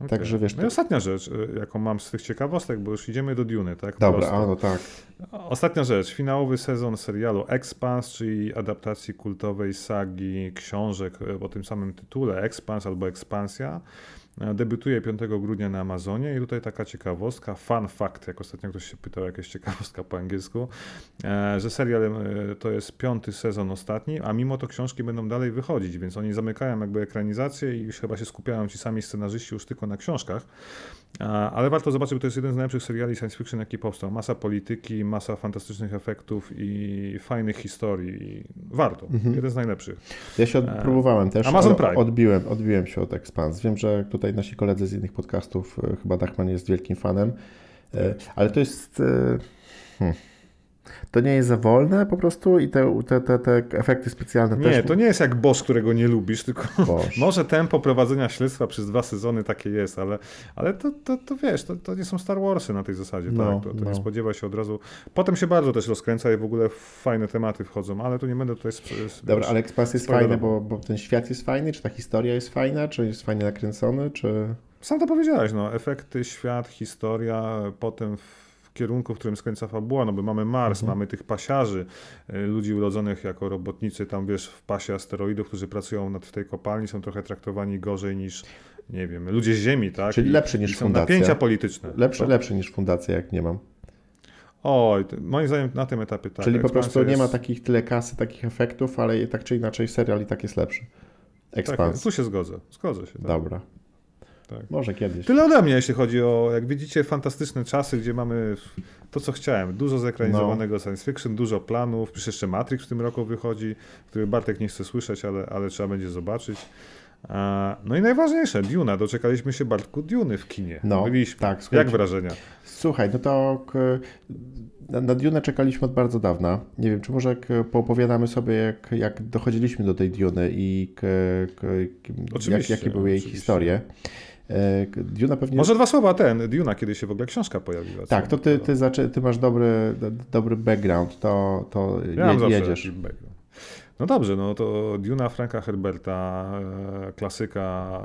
Okej. Także wiesz, No i ostatnia rzecz, y, jaką mam z tych ciekawostek, bo już idziemy do Duny, tak? Dobra, a no tak. Ostatnia rzecz, finałowy sezon serialu Expanse, czyli adaptacji kultowej sagi książek e, o tym samym tytule, Expanse albo Ekspansja, e, debiutuje 5 grudnia na Amazonie i tutaj taka ciekawostka, fun fact, jak ostatnio ktoś się pytał, jakaś ciekawostka po angielsku, e, że serial e, to jest piąty sezon ostatni, a mimo to książki będą dalej wychodzić, więc oni zamykają jakby ekranizację i już chyba się skupiają ci sami scenarzyści już tylko na książkach, Ale warto zobaczyć, bo to jest jeden z najlepszych seriali science fiction, jaki powstał. Masa polityki, masa fantastycznych efektów i fajnych historii. Warto. Mhm. Jeden z najlepszych. Ja się E, próbowałem też. Amazon Prime. Odbiłem, odbiłem się od Expans. Wiem, że tutaj nasi koledzy z innych podcastów, e, chyba Dachman jest wielkim fanem, e, ale to jest. Hmm. To nie jest za wolne po prostu i te, te, te, te efekty specjalne też. Nie, to nie jest jak Bosch, którego nie lubisz, tylko może tempo prowadzenia śledztwa przez dwa sezony takie jest, ale, ale to, to, to wiesz, to, to nie są Star Warsy na tej zasadzie, No, tak? To, to no. nie spodziewa się od razu. Potem się bardzo też rozkręca i w ogóle fajne tematy wchodzą, ale tu nie będę tutaj... Sp- sp- Dobra, ale Expans jest fajny, bo, bo ten świat jest fajny, czy ta historia jest fajna, czy jest fajnie nakręcony, czy. Sam to powiedziałeś, no, efekty, świat, historia, potem w kierunku, w którym skręca fabuła, no bo mamy Mars, Mhm. mamy tych pasiarzy, y, ludzi urodzonych jako robotnicy tam, wiesz, w pasie asteroidów, którzy pracują nad w tej kopalni, są trochę traktowani gorzej niż, nie wiem, ludzie z Ziemi, tak? Czyli lepszy niż są fundacja. napięcia polityczne. Lepszy, To- lepszy niż fundacja, jak nie mam. Oj, moim zdaniem na tym etapie tak. Czyli po Ekspansja prostu nie ma jest- takich tyle kasy, takich efektów, ale tak czy inaczej serial i tak jest lepszy. Tak, Expans. tu się zgodzę, zgodzę się. Tak. Dobra. Tak. Może kiedyś. Tyle ode mnie, jeśli chodzi o, jak widzicie, fantastyczne czasy, gdzie mamy to, co chciałem. Dużo zekranizowanego No. science fiction, dużo planów. Przecież jeszcze Matrix w tym roku wychodzi, który Bartek nie chce słyszeć, ale, ale trzeba będzie zobaczyć. No i najważniejsze, Duna. Doczekaliśmy się Bartku Duny w kinie. No, Byliśmy. tak. Jak słuchajcie. wrażenia? Słuchaj, no to na, na Dune czekaliśmy od bardzo dawna. Nie wiem, czy może jak poopowiadamy sobie, jak, jak dochodziliśmy do tej Duny i k, k, k, jak, jakie były jej oczywiście. historie. E, Duna pewnie... Może dwa słowa ten, Duna, kiedy się w ogóle książka pojawiła. Tak, to ty, ty, zaczę, ty masz dobry, do- dobry background, to, to Ja jedziesz. No dobrze, no to Duna Franka Herberta, e, klasyka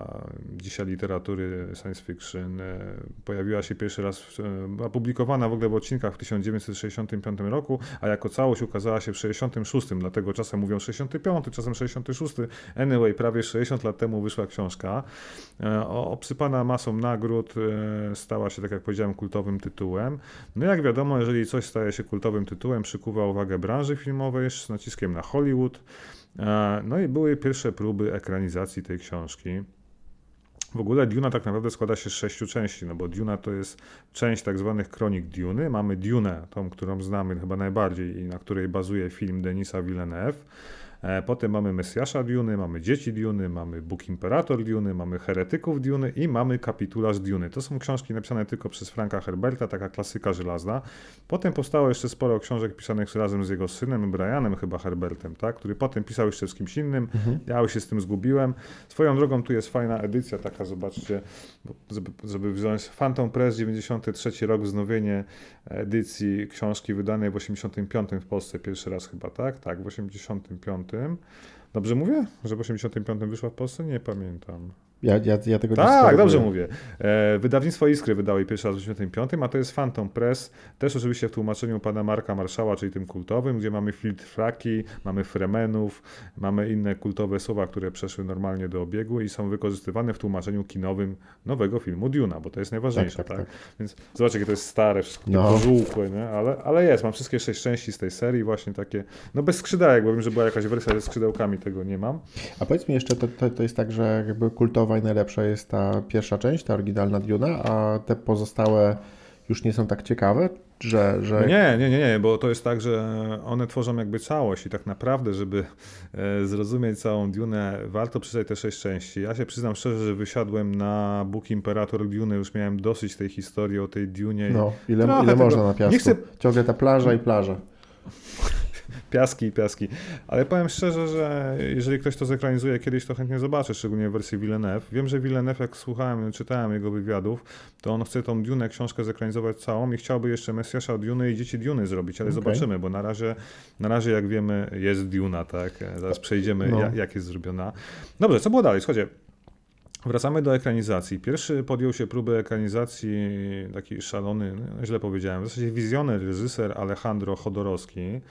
dzisiaj literatury science fiction, e, pojawiła się pierwszy raz, w- e, w ogóle w odcinkach w 1965 roku, a jako całość ukazała się w 66, dlatego czasem mówią 65, czasem 66. Anyway, prawie 60 lat temu wyszła książka, obsypana masą nagród, stała się, tak jak powiedziałem, kultowym tytułem. No jak wiadomo, jeżeli coś staje się kultowym tytułem, przykuwa uwagę branży filmowej z naciskiem na Hollywood. No i były pierwsze próby ekranizacji tej książki. W ogóle Duna tak naprawdę składa się z sześciu części, no bo Duna to jest część tak zwanych kronik Duny. Mamy Dunę, tą, którą znamy chyba najbardziej i na której bazuje film Denisa Villeneuve. E, Potem mamy Mesjasza Duny, mamy Dzieci Duny, mamy Bóg Imperator Duny, mamy Heretyków Duny i mamy Kapitularz Duny. To są książki napisane tylko przez Franka Herberta, taka klasyka żelazna. Potem powstało jeszcze sporo książek pisanych razem z jego synem, Brianem chyba Herbertem, tak? który potem pisał jeszcze z kimś innym. Ja już się z tym zgubiłem. Swoją drogą tu jest fajna edycja taka, zobaczcie, żeby, żeby wziąć Phantom Press 93 rok, wznowienie edycji książki wydanej w 85 w Polsce pierwszy raz chyba, tak? Tak, w 85. Dobrze mówię, że w 85 wyszła w Polsce? Nie pamiętam. Ja, ja, ja tego nie Tak, dobrze mówię. E, wydawnictwo Iskry wydało jej pierwszy raz w 1985, a to jest Phantom Press, też oczywiście w tłumaczeniu pana Marka Marszała, czyli tym kultowym, gdzie mamy filtraki, mamy fremenów, mamy inne kultowe słowa, które przeszły normalnie do obiegu i są wykorzystywane w tłumaczeniu kinowym nowego filmu Duna, bo to jest najważniejsze, Tak, tak? tak, tak. Więc zobaczcie, jakie to jest stare, wszystko No. no. żółkłe, nie? Ale, ale jest, mam wszystkie sześć części z tej serii, właśnie takie, no bez skrzydełek, bo wiem, że była jakaś wersja ze skrzydełkami, tego nie mam. A powiedz mi jeszcze, to, to, to jest tak, że jakby kultowa i najlepsza jest ta pierwsza część, ta oryginalna Duna, a te pozostałe już nie są tak ciekawe, że... że... No Nie, nie, nie, nie, bo to jest tak, że one tworzą jakby całość i tak naprawdę, żeby e, zrozumieć całą Dune, warto przeczytać te sześć części. Ja się przyznam szczerze, że wysiadłem na Bóg Imperator Dune, już miałem dosyć tej historii o tej Dunie. i No, ile, ile tego- można na piasku? nie chcę- Ciągle ta plaża i plaża. Piaski i piaski. Ale powiem szczerze, że jeżeli ktoś to zekranizuje kiedyś, to chętnie zobaczę, szczególnie w wersji Villeneuve. Wiem, że Villeneuve, jak słuchałem, czytałem jego wywiadów, to on chce tą Dune książkę zekranizować całą i chciałby jeszcze Mesjasza Duny i Dzieci Duny zrobić, ale Okej. zobaczymy, bo na razie, na razie, jak wiemy, jest Duna, tak? Zaraz przejdziemy, No. jak, jak jest zrobiona. Dobrze, co było dalej? Słuchajcie, Wracamy do ekranizacji. Pierwszy podjął się próby ekranizacji, taki szalony, no, źle powiedziałem, w zasadzie wizjoner, reżyser Alejandro Chodorowski.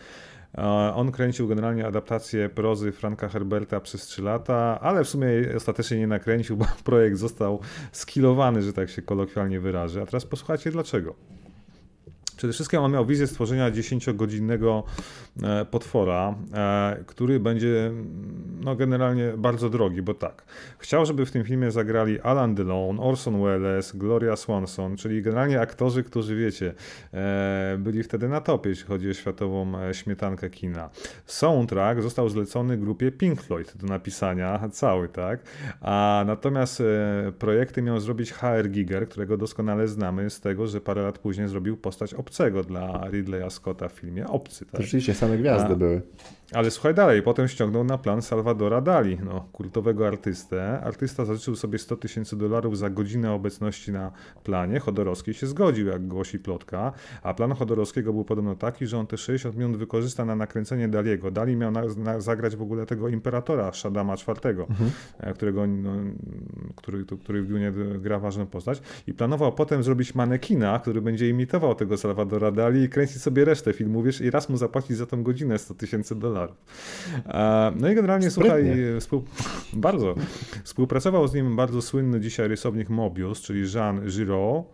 On kręcił generalnie adaptację prozy Franka Herberta przez 3 lata, ale w sumie ostatecznie nie nakręcił, bo projekt został skilowany, że tak się kolokwialnie wyrażę. A teraz posłuchajcie dlaczego. Przede wszystkim on miał wizję stworzenia 10-godzinnego e, potwora, e, który będzie no, generalnie bardzo drogi, bo tak. Chciał, żeby w tym filmie zagrali Alan Delon, Orson Welles, Gloria Swanson, czyli generalnie aktorzy, którzy wiecie, e, byli wtedy na topie, jeśli chodzi o światową śmietankę kina. Soundtrack został zlecony grupie Pink Floyd do napisania, cały, tak? A natomiast projekty miał zrobić HR Giger, którego doskonale znamy z tego, że parę lat później zrobił postać obcego dla Ridleya Scotta w filmie Obcy, To tak? rzeczywiście same gwiazdy A. były. Ale słuchaj dalej, potem ściągnął na plan Salvadora Dali, no, kultowego artystę. Artysta zażyczył sobie 100 tysięcy dolarów za godzinę obecności na planie. Chodorowski się zgodził, jak głosi plotka, a plan Chodorowskiego był podobno taki, że on te 60 minut wykorzysta na nakręcenie Daliego. Dali miał na, na, zagrać w ogóle tego imperatora Shaddama IV, e, którego, no, który, tu- który w Dunie gra ważną postać i planował potem zrobić manekina, który będzie imitował tego Salvadora Dali i kręcić sobie resztę filmu, wiesz, i raz mu zapłacić za tą godzinę 100 tysięcy dolarów. E, No i generalnie, Sprytnie. słuchaj, współ... bardzo. Współpracował z nim bardzo słynny dzisiaj rysownik Mobius, czyli Jean Giraud.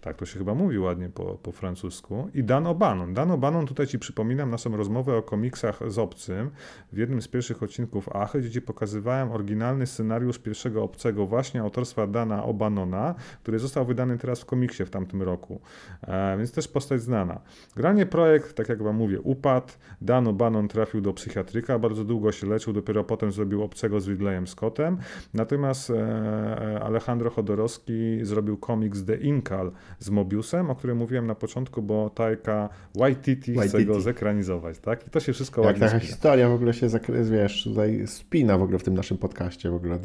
Tak to się chyba mówi ładnie po, po francusku. I Dan O'Bannon. Dan O'Bannon, tutaj ci przypominam naszą rozmowę o komiksach z Obcym w jednym z pierwszych odcinków Achy, gdzie ci pokazywałem oryginalny scenariusz pierwszego Obcego właśnie autorstwa Dana O'Bannona, który został wydany teraz w komiksie w tamtym roku. E, więc też postać znana. Granie projekt, tak jak wam mówię, upadł. Dan O'Bannon trafił do psychiatryka, bardzo długo się leczył, dopiero potem zrobił Obcego z Ridleyem Scottem. Natomiast e, Alejandro Chodorowski zrobił komiks The Inkal, z Mobiusem, o którym mówiłem na początku, bo Taika Waititi, Waititi. chce go zekranizować, tak? I to się wszystko Jak ładnie taka spina. historia w ogóle się, wiesz, tutaj spina w ogóle w tym naszym podcaście w ogóle.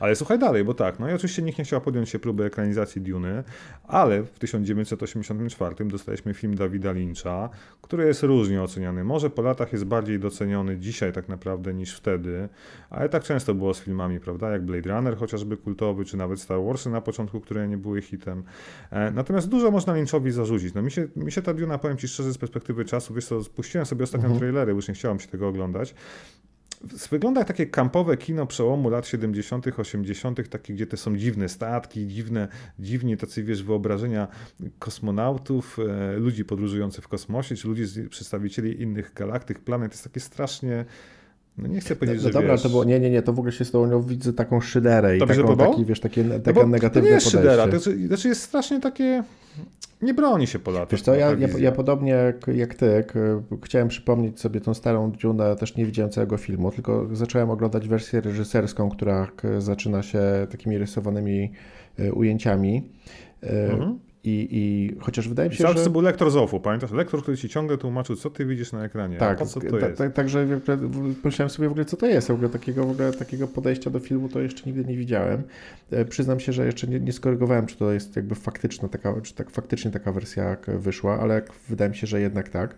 Ale słuchaj dalej, bo tak, no i oczywiście nikt nie chciał podjąć się próby ekranizacji Duny, ale w 1984 dostaliśmy film Dawida Lyncha, który jest różnie oceniany. Może po latach jest bardziej doceniony dzisiaj tak naprawdę niż wtedy, ale tak często było z filmami, prawda? Jak Blade Runner chociażby kultowy, czy nawet Star Warsy na początku, które nie były hitem. E, natomiast dużo można Lynchowi zarzucić. No mi się, mi się ta Duna, powiem Ci szczerze, z perspektywy czasu, wiesz co, spuściłem sobie ostatnio mhm. trailery, już nie chciałem się tego oglądać. Wygląda jak takie kampowe kino przełomu lat 70., 80., takie, gdzie te są dziwne statki, dziwne, dziwnie tacy, wiesz, wyobrażenia kosmonautów, e, ludzi podróżujących w kosmosie, czy ludzi, przedstawicieli innych galaktyk, planet. To jest takie strasznie no nie chcę powiedzieć, no, no, że dobra, wiesz... to było, nie, nie, nie, to w ogóle się z tobą widzę taką szyderę i taką, taki, wiesz, takie, no takie negatywne to nie jest podejście. Szydera, to, znaczy, znaczy jest strasznie takie... Nie broni się Polaków. Wiesz co, ja, ja, ja, podobnie jak, jak ty, chciałem przypomnieć sobie tą starą Dune, też nie widziałem całego filmu, tylko zacząłem oglądać wersję reżyserską, która zaczyna się takimi rysowanymi e, ujęciami. E, mhm. I, I chociaż wydaje mi się, Zawsze że... był lektor z OFU, pamiętasz? Lektor, który ci ciągle tłumaczył, co ty widzisz na ekranie, tak, a co to jest. Tak, także pomyślałem sobie w ogóle, co to jest. W ogóle takiego, w ogóle takiego podejścia do filmu to jeszcze nigdy nie widziałem. E, przyznam się, że jeszcze nie, nie skorygowałem, czy to jest jakby faktyczna taka, czy tak faktycznie taka wersja wyszła, ale wydaje mi się, że jednak tak.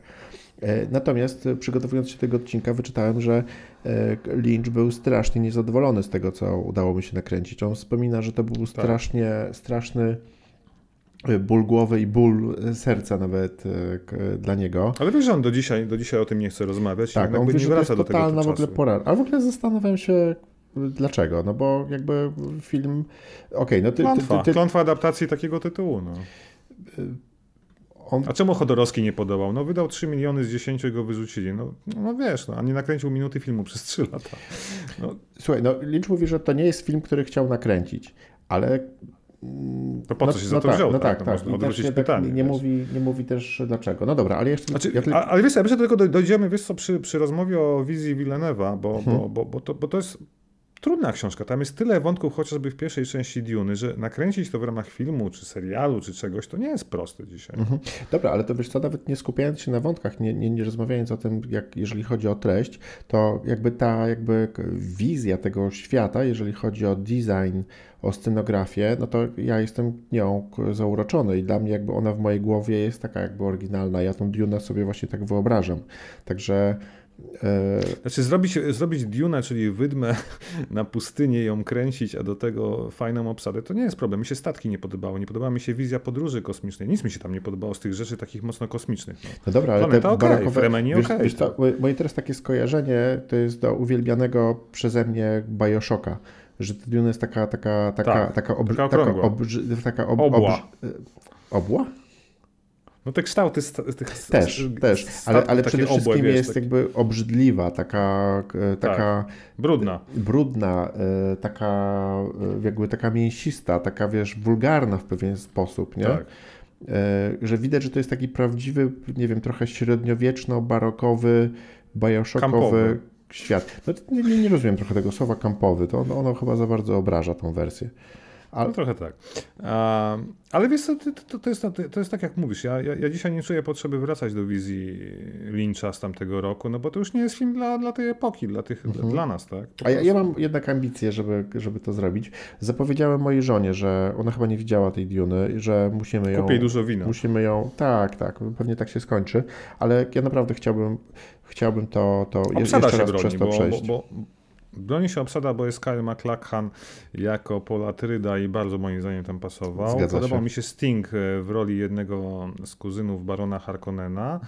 E, natomiast przygotowując się do tego odcinka, wyczytałem, że e, Lynch był strasznie niezadowolony z tego, co udało mu się nakręcić. On wspomina, że to był tak. strasznie, straszny ból głowy i ból serca nawet e, dla niego. Ale wiesz, że on do dzisiaj, do dzisiaj o tym nie chce rozmawiać tak, on mówi, nie wraca do tego totalna w ogóle pora. Ale w ogóle zastanawiam się, dlaczego, no bo jakby film... Okej, okay, no ty, Klątwa. Ty, ty, ty... Klątwa adaptacji takiego tytułu, no. On... A czemu Chodorowski nie podobał? No wydał 3 miliony z 10 i go wyrzucili. No, no wiesz, no, a nie nakręcił minuty filmu przez 3 lata. No. Słuchaj, no Lynch mówi, że to nie jest film, który chciał nakręcić, ale to po co no, się za to no wziął? No tak, tak. tak. Odwrócić tak pytanie. nie, mówi, nie mówi też dlaczego. No dobra, ale jeszcze... Znaczy, ja Ale wiesz, ja myślę, do tego dojdziemy, wiesz co, przy, przy rozmowie o wizji Villeneuve'a, bo, hmm. bo, bo, bo, to, bo to jest trudna książka. Tam jest tyle wątków, chociażby w pierwszej części Duny, że nakręcić to w ramach filmu, czy serialu, czy czegoś, to nie jest proste dzisiaj. Mhm. Dobra, ale to wiesz co, nawet nie skupiając się na wątkach, nie, nie, nie rozmawiając o tym, jak, jeżeli chodzi o treść, to jakby ta jakby wizja tego świata, jeżeli chodzi o design, o scenografię, no to ja jestem nią zauroczony i dla mnie jakby ona w mojej głowie jest taka jakby oryginalna. Ja tą Dune sobie właśnie tak wyobrażam. Także znaczy zrobić, zrobić Dune, czyli wydmę na pustynię, ją kręcić, a do tego fajną obsadę, to nie jest problem. Mi się statki nie podobały, nie podobała mi się wizja podróży kosmicznej. Nic mi się tam nie podobało z tych rzeczy takich mocno kosmicznych. No, no dobra, ale Planeta te okay, barakowe... Fremeni wiesz, okay, wiesz to... Moje teraz takie skojarzenie to jest do uwielbianego przeze mnie Bioshocka że Dune jest taka, taka, taka, tak, taka, taka, obrzy, taka ob, obła. obła? No te kształty tych Też, też, ale, ale przede wszystkim obłe, jest taki... jakby obrzydliwa, taka, e, taka tak. brudna, brudna, e, taka e, jakby taka mięsista, taka wiesz, wulgarna w pewien sposób, nie? Tak. Że widać, że to jest taki prawdziwy, nie wiem, trochę średniowieczno-barokowy, bajoszokowy świat. No, nie, nie, rozumiem trochę tego słowa kampowy, to ono, ono chyba za bardzo obraża tą wersję. Ale... No trochę tak. ale wiesz co, to, to, jest, to jest tak jak mówisz, ja, ja, ja, dzisiaj nie czuję potrzeby wracać do wizji Lyncha z tamtego roku, no bo to już nie jest film dla, dla tej epoki, dla, tych, mhm. dla nas, tak? A ja, ja, mam jednak ambicje, żeby, żeby to zrobić. Zapowiedziałem mojej żonie, że ona chyba nie widziała tej Duny, że musimy ją... Kupię dużo wina. Musimy ją... Tak, tak, pewnie tak się skończy, ale ja naprawdę chciałbym, chciałbym to, to jeszcze raz broni, przez to bo, przejść. Bo, bo, Broni się obsada, bo jest Kyle MacLachlan jako Polatryda i bardzo moim zdaniem tam pasował. Zgadza podobał się. mi się Sting e, w roli jednego z kuzynów barona Harkonnena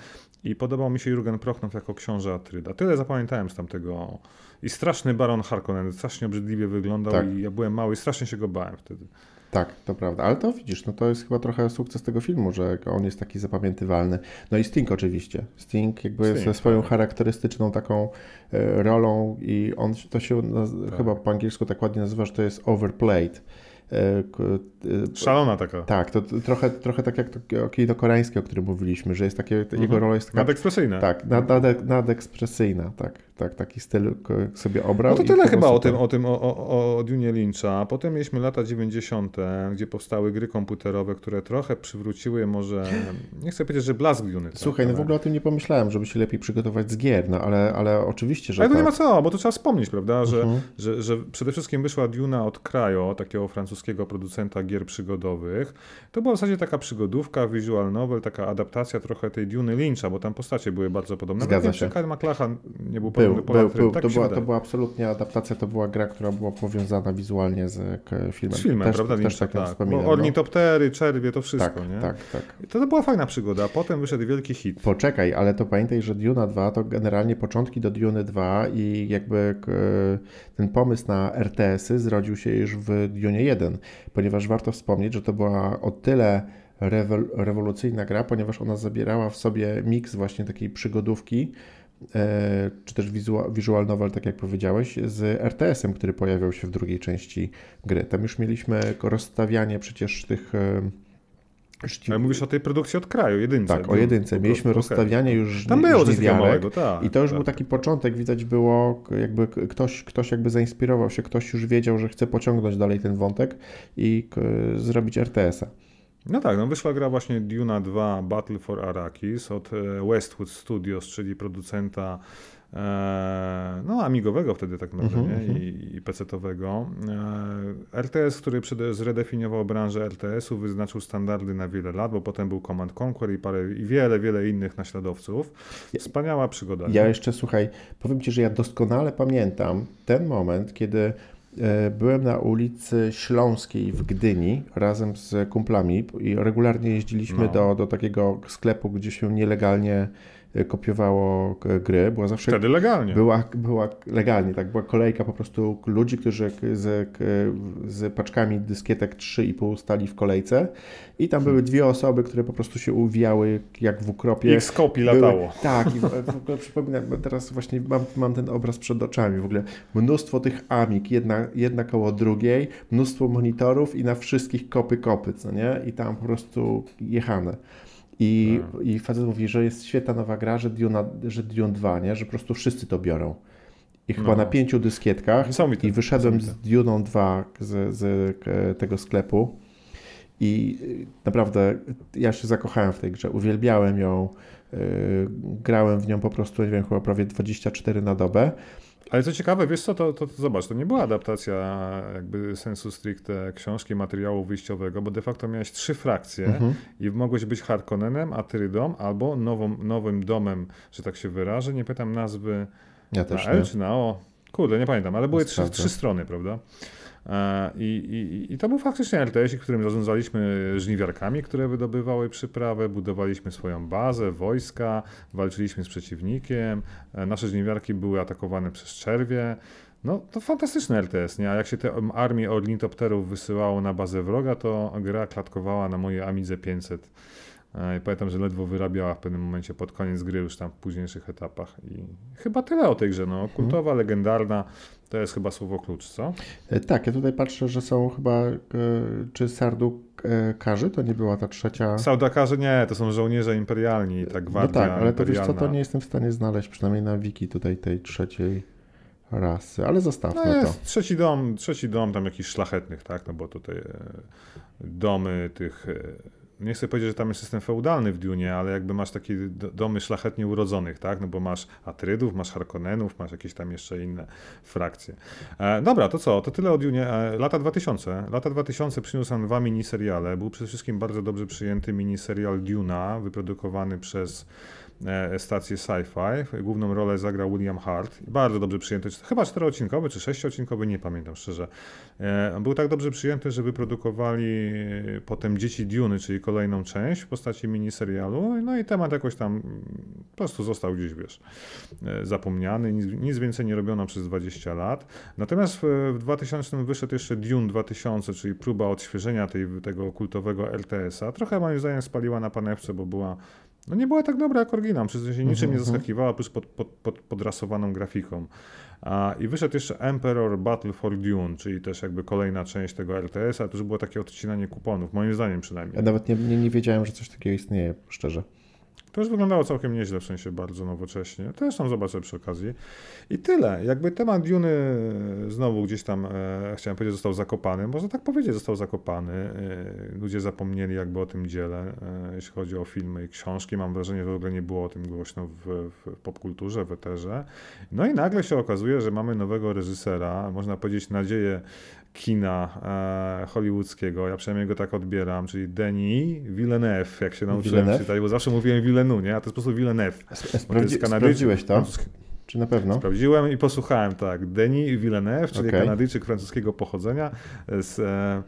i podobał mi się Jurgen Prochnow jako książę Atryda. Tyle zapamiętałem z tamtego. I straszny baron Harkonnen, strasznie obrzydliwie wyglądał tak. i ja byłem mały i strasznie się go bałem wtedy. Tak, to prawda. Ale to widzisz, no to jest chyba trochę sukces tego filmu, że on jest taki zapamiętywalny. No i Sting oczywiście. Sting jakby Sting, ze swoją tak. charakterystyczną taką e, rolą i on to się naz- Tak. chyba po angielsku tak ładnie nazywa, że to jest overplayed. E, e, Szalona taka. tak, to trochę, trochę tak jak to kino koreańskie, o którym mówiliśmy, że jest takie, jego Mhm. rola jest taka Nadekspresyjne. tak, nad, nad, nadekspresyjna, tak, tak, taki styl sobie obrał. No to tyle chyba o tym, o tym, o, o, o Dune Lyncha. Potem mieliśmy lata 90., gdzie powstały gry komputerowe, które trochę przywróciły może, nie chcę powiedzieć, że blask Dune. tak, Słuchaj, no w ale- ogóle o tym nie pomyślałem, żeby się lepiej przygotować z gier, no ale, ale oczywiście, że Ale to tak. nie ma co, bo to trzeba wspomnieć, prawda, że, Mhm. że, że przede wszystkim wyszła Duna od Cryo, takiego francuskiego producenta gier przygodowych. To była w zasadzie taka przygodówka, visual novel, taka adaptacja trochę tej Duny Lyncha, bo tam postacie były bardzo podobne. Zgadza Nawet się. Kyle MacLachlan nie był Był, był, bohaterem, był. tak to, była, to była absolutnie adaptacja, to była gra, która była powiązana wizualnie z filmem. Z filmem, też, prawda, Też tak, tak. wspominam. No. ornitoptery, czerwie, to wszystko, tak, nie? tak, tak. I To, to była fajna przygoda, a potem wyszedł wielki hit. Poczekaj, ale to pamiętaj, że Duna 2 to generalnie początki do Duny 2 i jakby ten pomysł na RTS-y zrodził się już w Dune 1, ponieważ warto wspomnieć, że to była o tyle rewol- rewolucyjna gra, ponieważ ona zabierała w sobie miks właśnie takiej przygodówki, czy też visual, visual novel, tak jak powiedziałeś, z RTS-em, który pojawiał się w drugiej części gry. Tam już mieliśmy rozstawianie przecież tych... e, Ale mówisz o tej produkcji od kraju, jedynce. tak, o jedynce. Mieliśmy prostu, rozstawianie już Tam było coś małego, tak. I to już tak. był taki początek, widać było, jakby ktoś, ktoś jakby zainspirował się, ktoś już wiedział, że chce pociągnąć dalej ten wątek i zrobić RTS-a. No tak, no wyszła gra właśnie Duna 2 Battle for Arrakis od e, Westwood Studios, czyli producenta e, no amigowego wtedy tak naprawdę, Mhm, mhm. I, i PC-towego. E, RTS, który zredefiniował branżę RTS-u, wyznaczył standardy na wiele lat, bo potem był Command Conquer i parę i wiele, wiele innych naśladowców. Wspaniała przygoda. Ja nie? jeszcze, słuchaj, powiem Ci, że ja doskonale pamiętam ten moment, kiedy byłem na ulicy Śląskiej w Gdyni razem z kumplami i regularnie jeździliśmy No. do, do takiego sklepu, gdzie się nielegalnie e, kopiowało gry. Była zawsze Wtedy legalnie. Była, była legalnie, tak, była kolejka po prostu ludzi, którzy z, z paczkami dyskietek 3,5 stali w kolejce i tam były dwie osoby, które po prostu się uwijały jak w ukropie. Ich Były- latało. Tak, i w, w ogóle przypominam, teraz właśnie mam, mam ten obraz przed oczami, w ogóle mnóstwo tych amik, jedna, jedna koło drugiej, mnóstwo monitorów i na wszystkich kopy kopy, co nie? I tam po prostu jechane. I, Tak. I facet mówi, że jest świetna nowa gra, że Dune, że Dune 2, nie? że po prostu wszyscy to biorą. I chyba No. na pięciu dyskietkach Niesamowite, i wyszedłem z. Duną 2 z, z k- tego sklepu i y, naprawdę ja się zakochałem w tej grze, uwielbiałem ją, y, grałem w nią po prostu, nie wiem, chyba prawie 24 na dobę. Ale co ciekawe, wiesz co, to, to, to zobacz, to nie była adaptacja jakby sensu stricte książki, materiału wyjściowego, bo de facto miałeś trzy frakcje Mhm. i mogłeś być Harkonnenem, Atrydą albo nową, nowym domem, że tak się wyrażę, nie pytam nazwy Ja na L nie. czy na O, kurde, nie pamiętam, ale były trzy, trzy strony, prawda? E, I, i, I to był faktycznie RTS, w którym zarządzaliśmy żniwiarkami, które wydobywały przyprawę, budowaliśmy swoją bazę, wojska, walczyliśmy z przeciwnikiem, e, nasze żniwiarki były atakowane przez czerwie. No to fantastyczny RTS, nie? A jak się te armie ornitopterów wysyłało na bazę wroga, to gra klatkowała na mojej Amidze 500. E, I pamiętam, że ledwo wyrabiała w pewnym momencie pod koniec gry, już tam w późniejszych etapach. I chyba tyle o tej grze. No. Kultowa, legendarna, to jest chyba słowo klucz, co? E, Tak, ja tutaj patrzę, że są chyba, e, czy Sardu e, Karzy, to nie była ta trzecia... Saudakarze nie, to są żołnierze imperialni, ta No gwardia tak, ale to wiesz co, to nie jestem w stanie znaleźć, przynajmniej na wiki tutaj tej trzeciej rasy, ale zostawmy No to. jest trzeci dom, trzeci dom tam jakichś szlachetnych, tak? No bo tutaj e, domy tych. Nie chcę powiedzieć, że tam jest system feudalny w Dunie, ale jakby masz takie do- domy szlachetnie urodzonych, tak? No bo masz Atrydów, masz Harkonnenów, masz jakieś tam jeszcze inne frakcje. E, dobra, to co? To tyle o Dunie. E, lata 2000. Lata 2000 przyniósł nam dwa miniseriale. Był przede wszystkim bardzo dobrze przyjęty miniserial Duna, wyprodukowany przez e, stację Sci-Fi. Główną rolę zagrał William Hart. Bardzo dobrze przyjęty, chyba czteroodcinkowy czy sześciodcinkowy, nie pamiętam szczerze. E, Był tak dobrze przyjęty, że wyprodukowali potem Dzieci Duny, czyli kolejną część w postaci miniserialu. No i temat jakoś tam mm, prostu został gdzieś, wiesz, e, zapomniany, nic, nic więcej nie robiono przez 20 lat. Natomiast w, w 2000 wyszedł jeszcze Dune 2000, czyli próba odświeżenia tej, tego kultowego RTS-a. Trochę moim zdaniem spaliła na panewce, bo była no nie była tak dobra jak oryginał, tym się niczym nie mhm, mhm. zaskakiwała, plus pod, pod, pod, podrasowaną grafiką. A, I wyszedł jeszcze Emperor Battle for Dune, czyli też jakby kolejna część tego RTS-a, to już było takie odcinanie kuponów, moim zdaniem przynajmniej. Ja nawet nie, nie, nie wiedziałem, że coś takiego istnieje, szczerze. To już wyglądało całkiem nieźle, w sensie bardzo nowocześnie. Też tam zobaczę przy okazji. I tyle. Jakby temat Duny znowu gdzieś tam, e, chciałem powiedzieć, został zakopany. Można tak powiedzieć, został zakopany. E, ludzie zapomnieli jakby o tym dziele, e, jeśli chodzi o filmy i książki. Mam wrażenie, że w ogóle nie było o tym głośno w, w popkulturze, w eterze. No i nagle się okazuje, że mamy nowego reżysera, można powiedzieć nadzieję kina e, hollywoodzkiego, ja przynajmniej go tak odbieram, czyli Denis Villeneuve, jak się nauczyłem Villeneuve? czytać, bo zawsze mówiłem Villeneuve, nie? A to jest po prostu Villeneuve. Sprawdzi sprawdziłeś to? Czy na pewno? Sprawdziłem i posłuchałem, tak. Denis Villeneuve, czyli okay. Kanadyjczyk francuskiego pochodzenia z... E,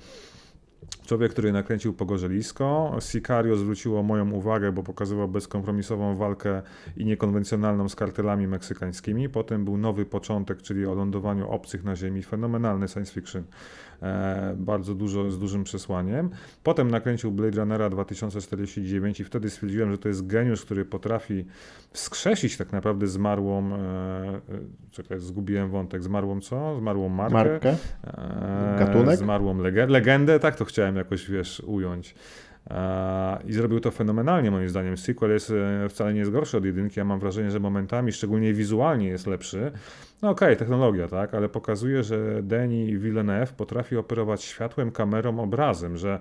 Człowiek, który nakręcił Pogorzelisko. Sicario zwróciło moją uwagę, bo pokazywał bezkompromisową walkę i niekonwencjonalną z kartelami meksykańskimi. Potem był nowy początek, czyli o lądowaniu obcych na ziemi. Fenomenalny science fiction bardzo dużo, z dużym przesłaniem. Potem nakręcił Blade Runnera 2049 i wtedy stwierdziłem, że to jest geniusz, który potrafi wskrzesić tak naprawdę zmarłą, e, e, czekaj, zgubiłem wątek, zmarłą co? Zmarłą markę? Markę? Gatunek? Zmarłą legendę, tak to chciałem jakoś, wiesz, ująć. I zrobił to fenomenalnie moim zdaniem. Sequel jest, wcale nie jest gorszy od jedynki, ja mam wrażenie, że momentami, szczególnie wizualnie jest lepszy. No okej, okay, technologia, tak, ale pokazuje, że Denis Villeneuve potrafi operować światłem, kamerą, obrazem, że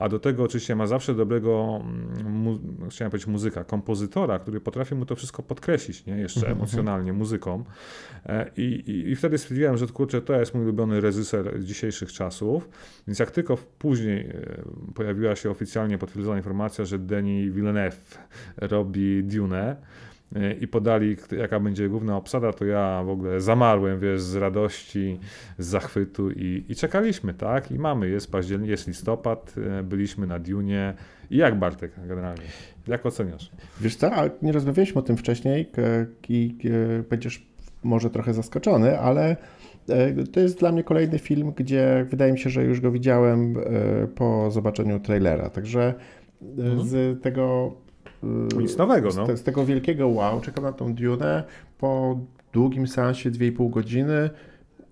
a do tego oczywiście ma zawsze dobrego, mm, mu, chciałem powiedzieć muzyka, kompozytora, który potrafi mu to wszystko podkreślić, nie? jeszcze mhm, emocjonalnie, muzyką. E, I, i, I wtedy stwierdziłem, że kurczę, to jest mój ulubiony reżyser dzisiejszych czasów. Więc jak tylko później e, pojawiła się oficjalnie potwierdzona informacja, że Denis Villeneuve robi Dune, i podali, jaka będzie główna obsada, to ja w ogóle zamarłem, wiesz, z radości, z zachwytu i, i czekaliśmy, tak? I mamy, jest październik, jest listopad, e, byliśmy na Dunie. I jak Bartek generalnie? Jak oceniasz? Wiesz co, nie rozmawialiśmy o tym wcześniej i będziesz może trochę zaskoczony, ale e, to jest dla mnie kolejny film, gdzie wydaje mi się, że już go widziałem e, po zobaczeniu trailera. Także mhm. z tego nic nowego, no. Z, z, tego wielkiego wow, czekam na tą Dune po długim seansie 2,5 godziny.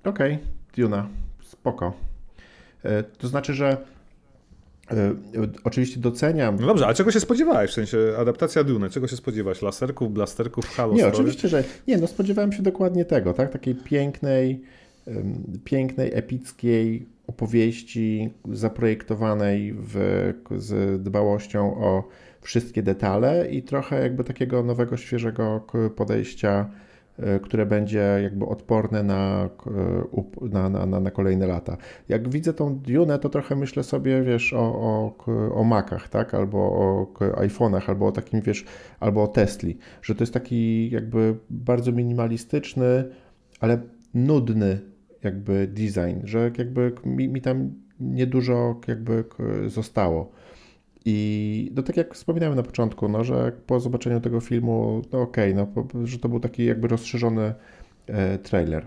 Okej, okay, Duna, spoko. E, to znaczy, że e, Oczywiście doceniam. No dobrze, a czego się spodziewałeś? W sensie adaptacja Dune, czego się spodziewasz? Laserków, blasterków, halo Nie, oczywiście, że nie, no spodziewałem się dokładnie tego, tak? Takiej pięknej, pięknej, epickiej opowieści zaprojektowanej w, z dbałością o wszystkie detale i trochę jakby takiego nowego, świeżego podejścia, e, które będzie jakby odporne na, na, na, na kolejne lata. Jak widzę tą Dune, to trochę myślę sobie, wiesz, o, o, o Macach, tak, albo o iPhone'ach, albo o takim, wiesz, albo o Tesli, że to jest taki jakby bardzo minimalistyczny, ale nudny jakby design, że jakby mi, mi tam niedużo jakby zostało. I no tak jak wspominałem na początku, no, że po zobaczeniu tego filmu, no okej, okay, no, że to był taki jakby rozszerzony e, trailer.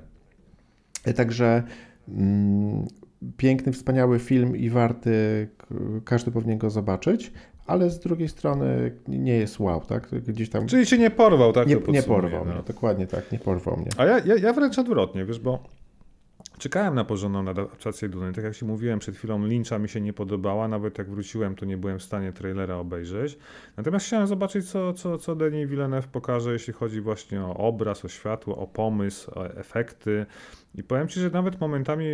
E, także mm, piękny, wspaniały film i warty, każdy powinien go zobaczyć, ale z drugiej strony nie jest wow, tak? Gdzieś tam... Czyli się nie porwał, tak? Nie, nie porwał no. mnie, dokładnie tak, nie porwał mnie. A ja, ja, ja wręcz odwrotnie, wiesz, bo Czekałem na porządną adaptację Duny. Tak jak Ci mówiłem przed chwilą, Lyncha mi się nie podobała. Nawet jak wróciłem, to nie byłem w stanie trailera obejrzeć. Natomiast chciałem zobaczyć, co, co, co Denis Villeneuve pokaże, jeśli chodzi właśnie o obraz, o światło, o pomysł, o efekty. I powiem Ci, że nawet momentami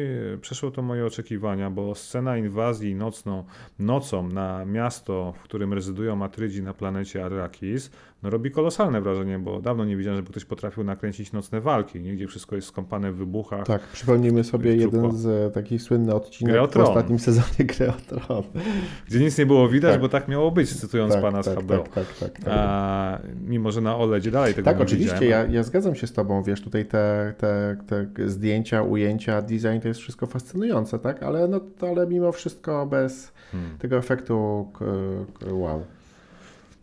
przeszło to moje oczekiwania, bo scena inwazji nocną, nocą na miasto, w którym rezydują Matrydzi na planecie Arrakis, no robi kolosalne wrażenie, bo dawno nie widziałem, żeby ktoś potrafił nakręcić nocne walki, nie? gdzie wszystko jest skąpane w wybuchach. Tak, przypomnijmy sobie jeden z e, takich słynnych odcinków w ostatnim sezonie Gry. Gdzie nic nie było widać, tak. bo tak miało być, cytując tak, pana tak, z HBO. Tak, tak, tak, tak, A, mimo, że na OLEDzie dalej tego tak, oczywiście, ja, ja zgadzam się z tobą, wiesz, tutaj te, te, te zdjęcia, ujęcia, design to jest wszystko fascynujące, tak? Ale, no, ale mimo wszystko bez hmm. tego efektu wow.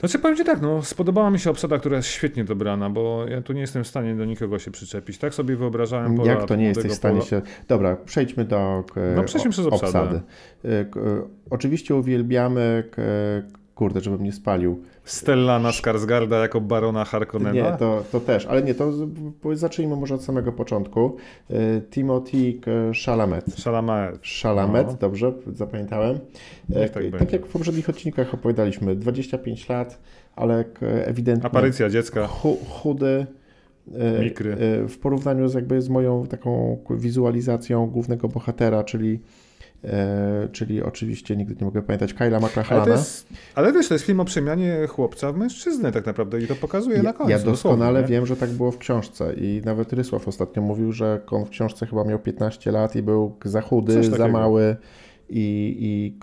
Znaczy powiem Ci tak, no spodobała mi się obsada, która jest świetnie dobrana, bo ja tu nie jestem w stanie do nikogo się przyczepić. Tak sobie wyobrażałem pola, Jak to nie jesteś w stanie pola... się... Dobra, przejdźmy do no, przejdźmy przez obsadę. E, oczywiście uwielbiamy kurde, żebym nie spalił. Stellana Skarsgarda jako barona Harkonnena? Nie, to, to też, ale nie, to zacznijmy może od samego początku. E, Timothy Chalamet. Chalamet. Chalamet, no. dobrze, zapamiętałem. E, tak, tak jak w poprzednich odcinkach opowiadaliśmy, 25 lat, ale ewidentnie... Aparycja dziecka. chudy. E, Mikry. W porównaniu z jakby z moją taką wizualizacją głównego bohatera, czyli E, czyli oczywiście nigdy nie mogę pamiętać Kyla McLachlana. Ale, ale wiesz, to jest film o przemianie chłopca w mężczyznę tak naprawdę i to pokazuje ja, na końcu. Ja doskonale wiem, że tak było w książce i nawet Rysław ostatnio mówił, że on w książce chyba miał 15 lat i był za chudy, za mały i, i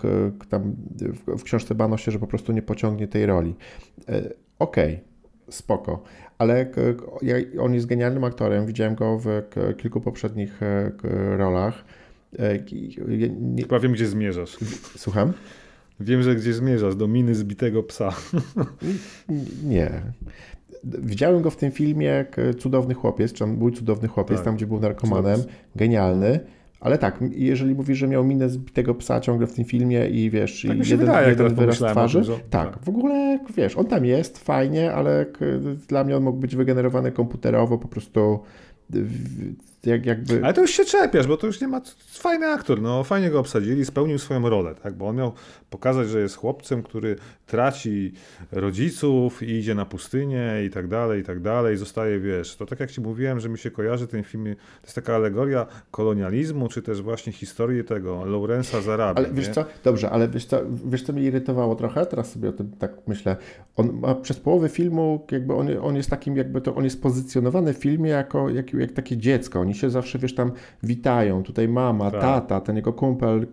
tam w, w książce bano się, że po prostu nie pociągnie tej roli. E, okej, okay, spoko, ale on jest genialnym aktorem, widziałem go w kilku poprzednich e, rolach. Chyba wiem, gdzie zmierzasz. Słucham? Wiem, że gdzie zmierzasz, do miny zbitego psa. Nie. Widziałem go w tym filmie Cudowny Chłopiec, czy on był Cudowny Chłopiec, tak. tam gdzie był narkomanem. Genialny. Ale tak, jeżeli mówisz, że miał minę zbitego psa ciągle w tym filmie i wiesz, tak i jeden, wydaje, jeden wyraz twarzy, tym, tak, tak, w ogóle wiesz, on tam jest, fajnie, ale dla mnie on mógł być wygenerowany komputerowo, po prostu jak, jakby... Ale to już się czepiasz, bo to już nie ma... Fajny aktor, no fajnie go obsadzili, spełnił swoją rolę, tak? Bo on miał pokazać, że jest chłopcem, który traci rodziców i idzie na pustynię i tak dalej, i tak dalej, zostaje, wiesz, to tak jak ci mówiłem, że mi się kojarzy ten film, to jest taka alegoria kolonializmu, czy też właśnie historii tego Laurensa Zarabi. Ale wiesz nie? co, dobrze, ale wiesz co, wiesz co mnie irytowało trochę, teraz sobie o tym tak myślę, on ma przez połowę filmu, jakby on, on jest takim, jakby to, on jest pozycjonowany w filmie jako, jak, jak takie dziecko, oni się zawsze, wiesz, tam witają, tutaj mama, tak. tata, ten jego kumpel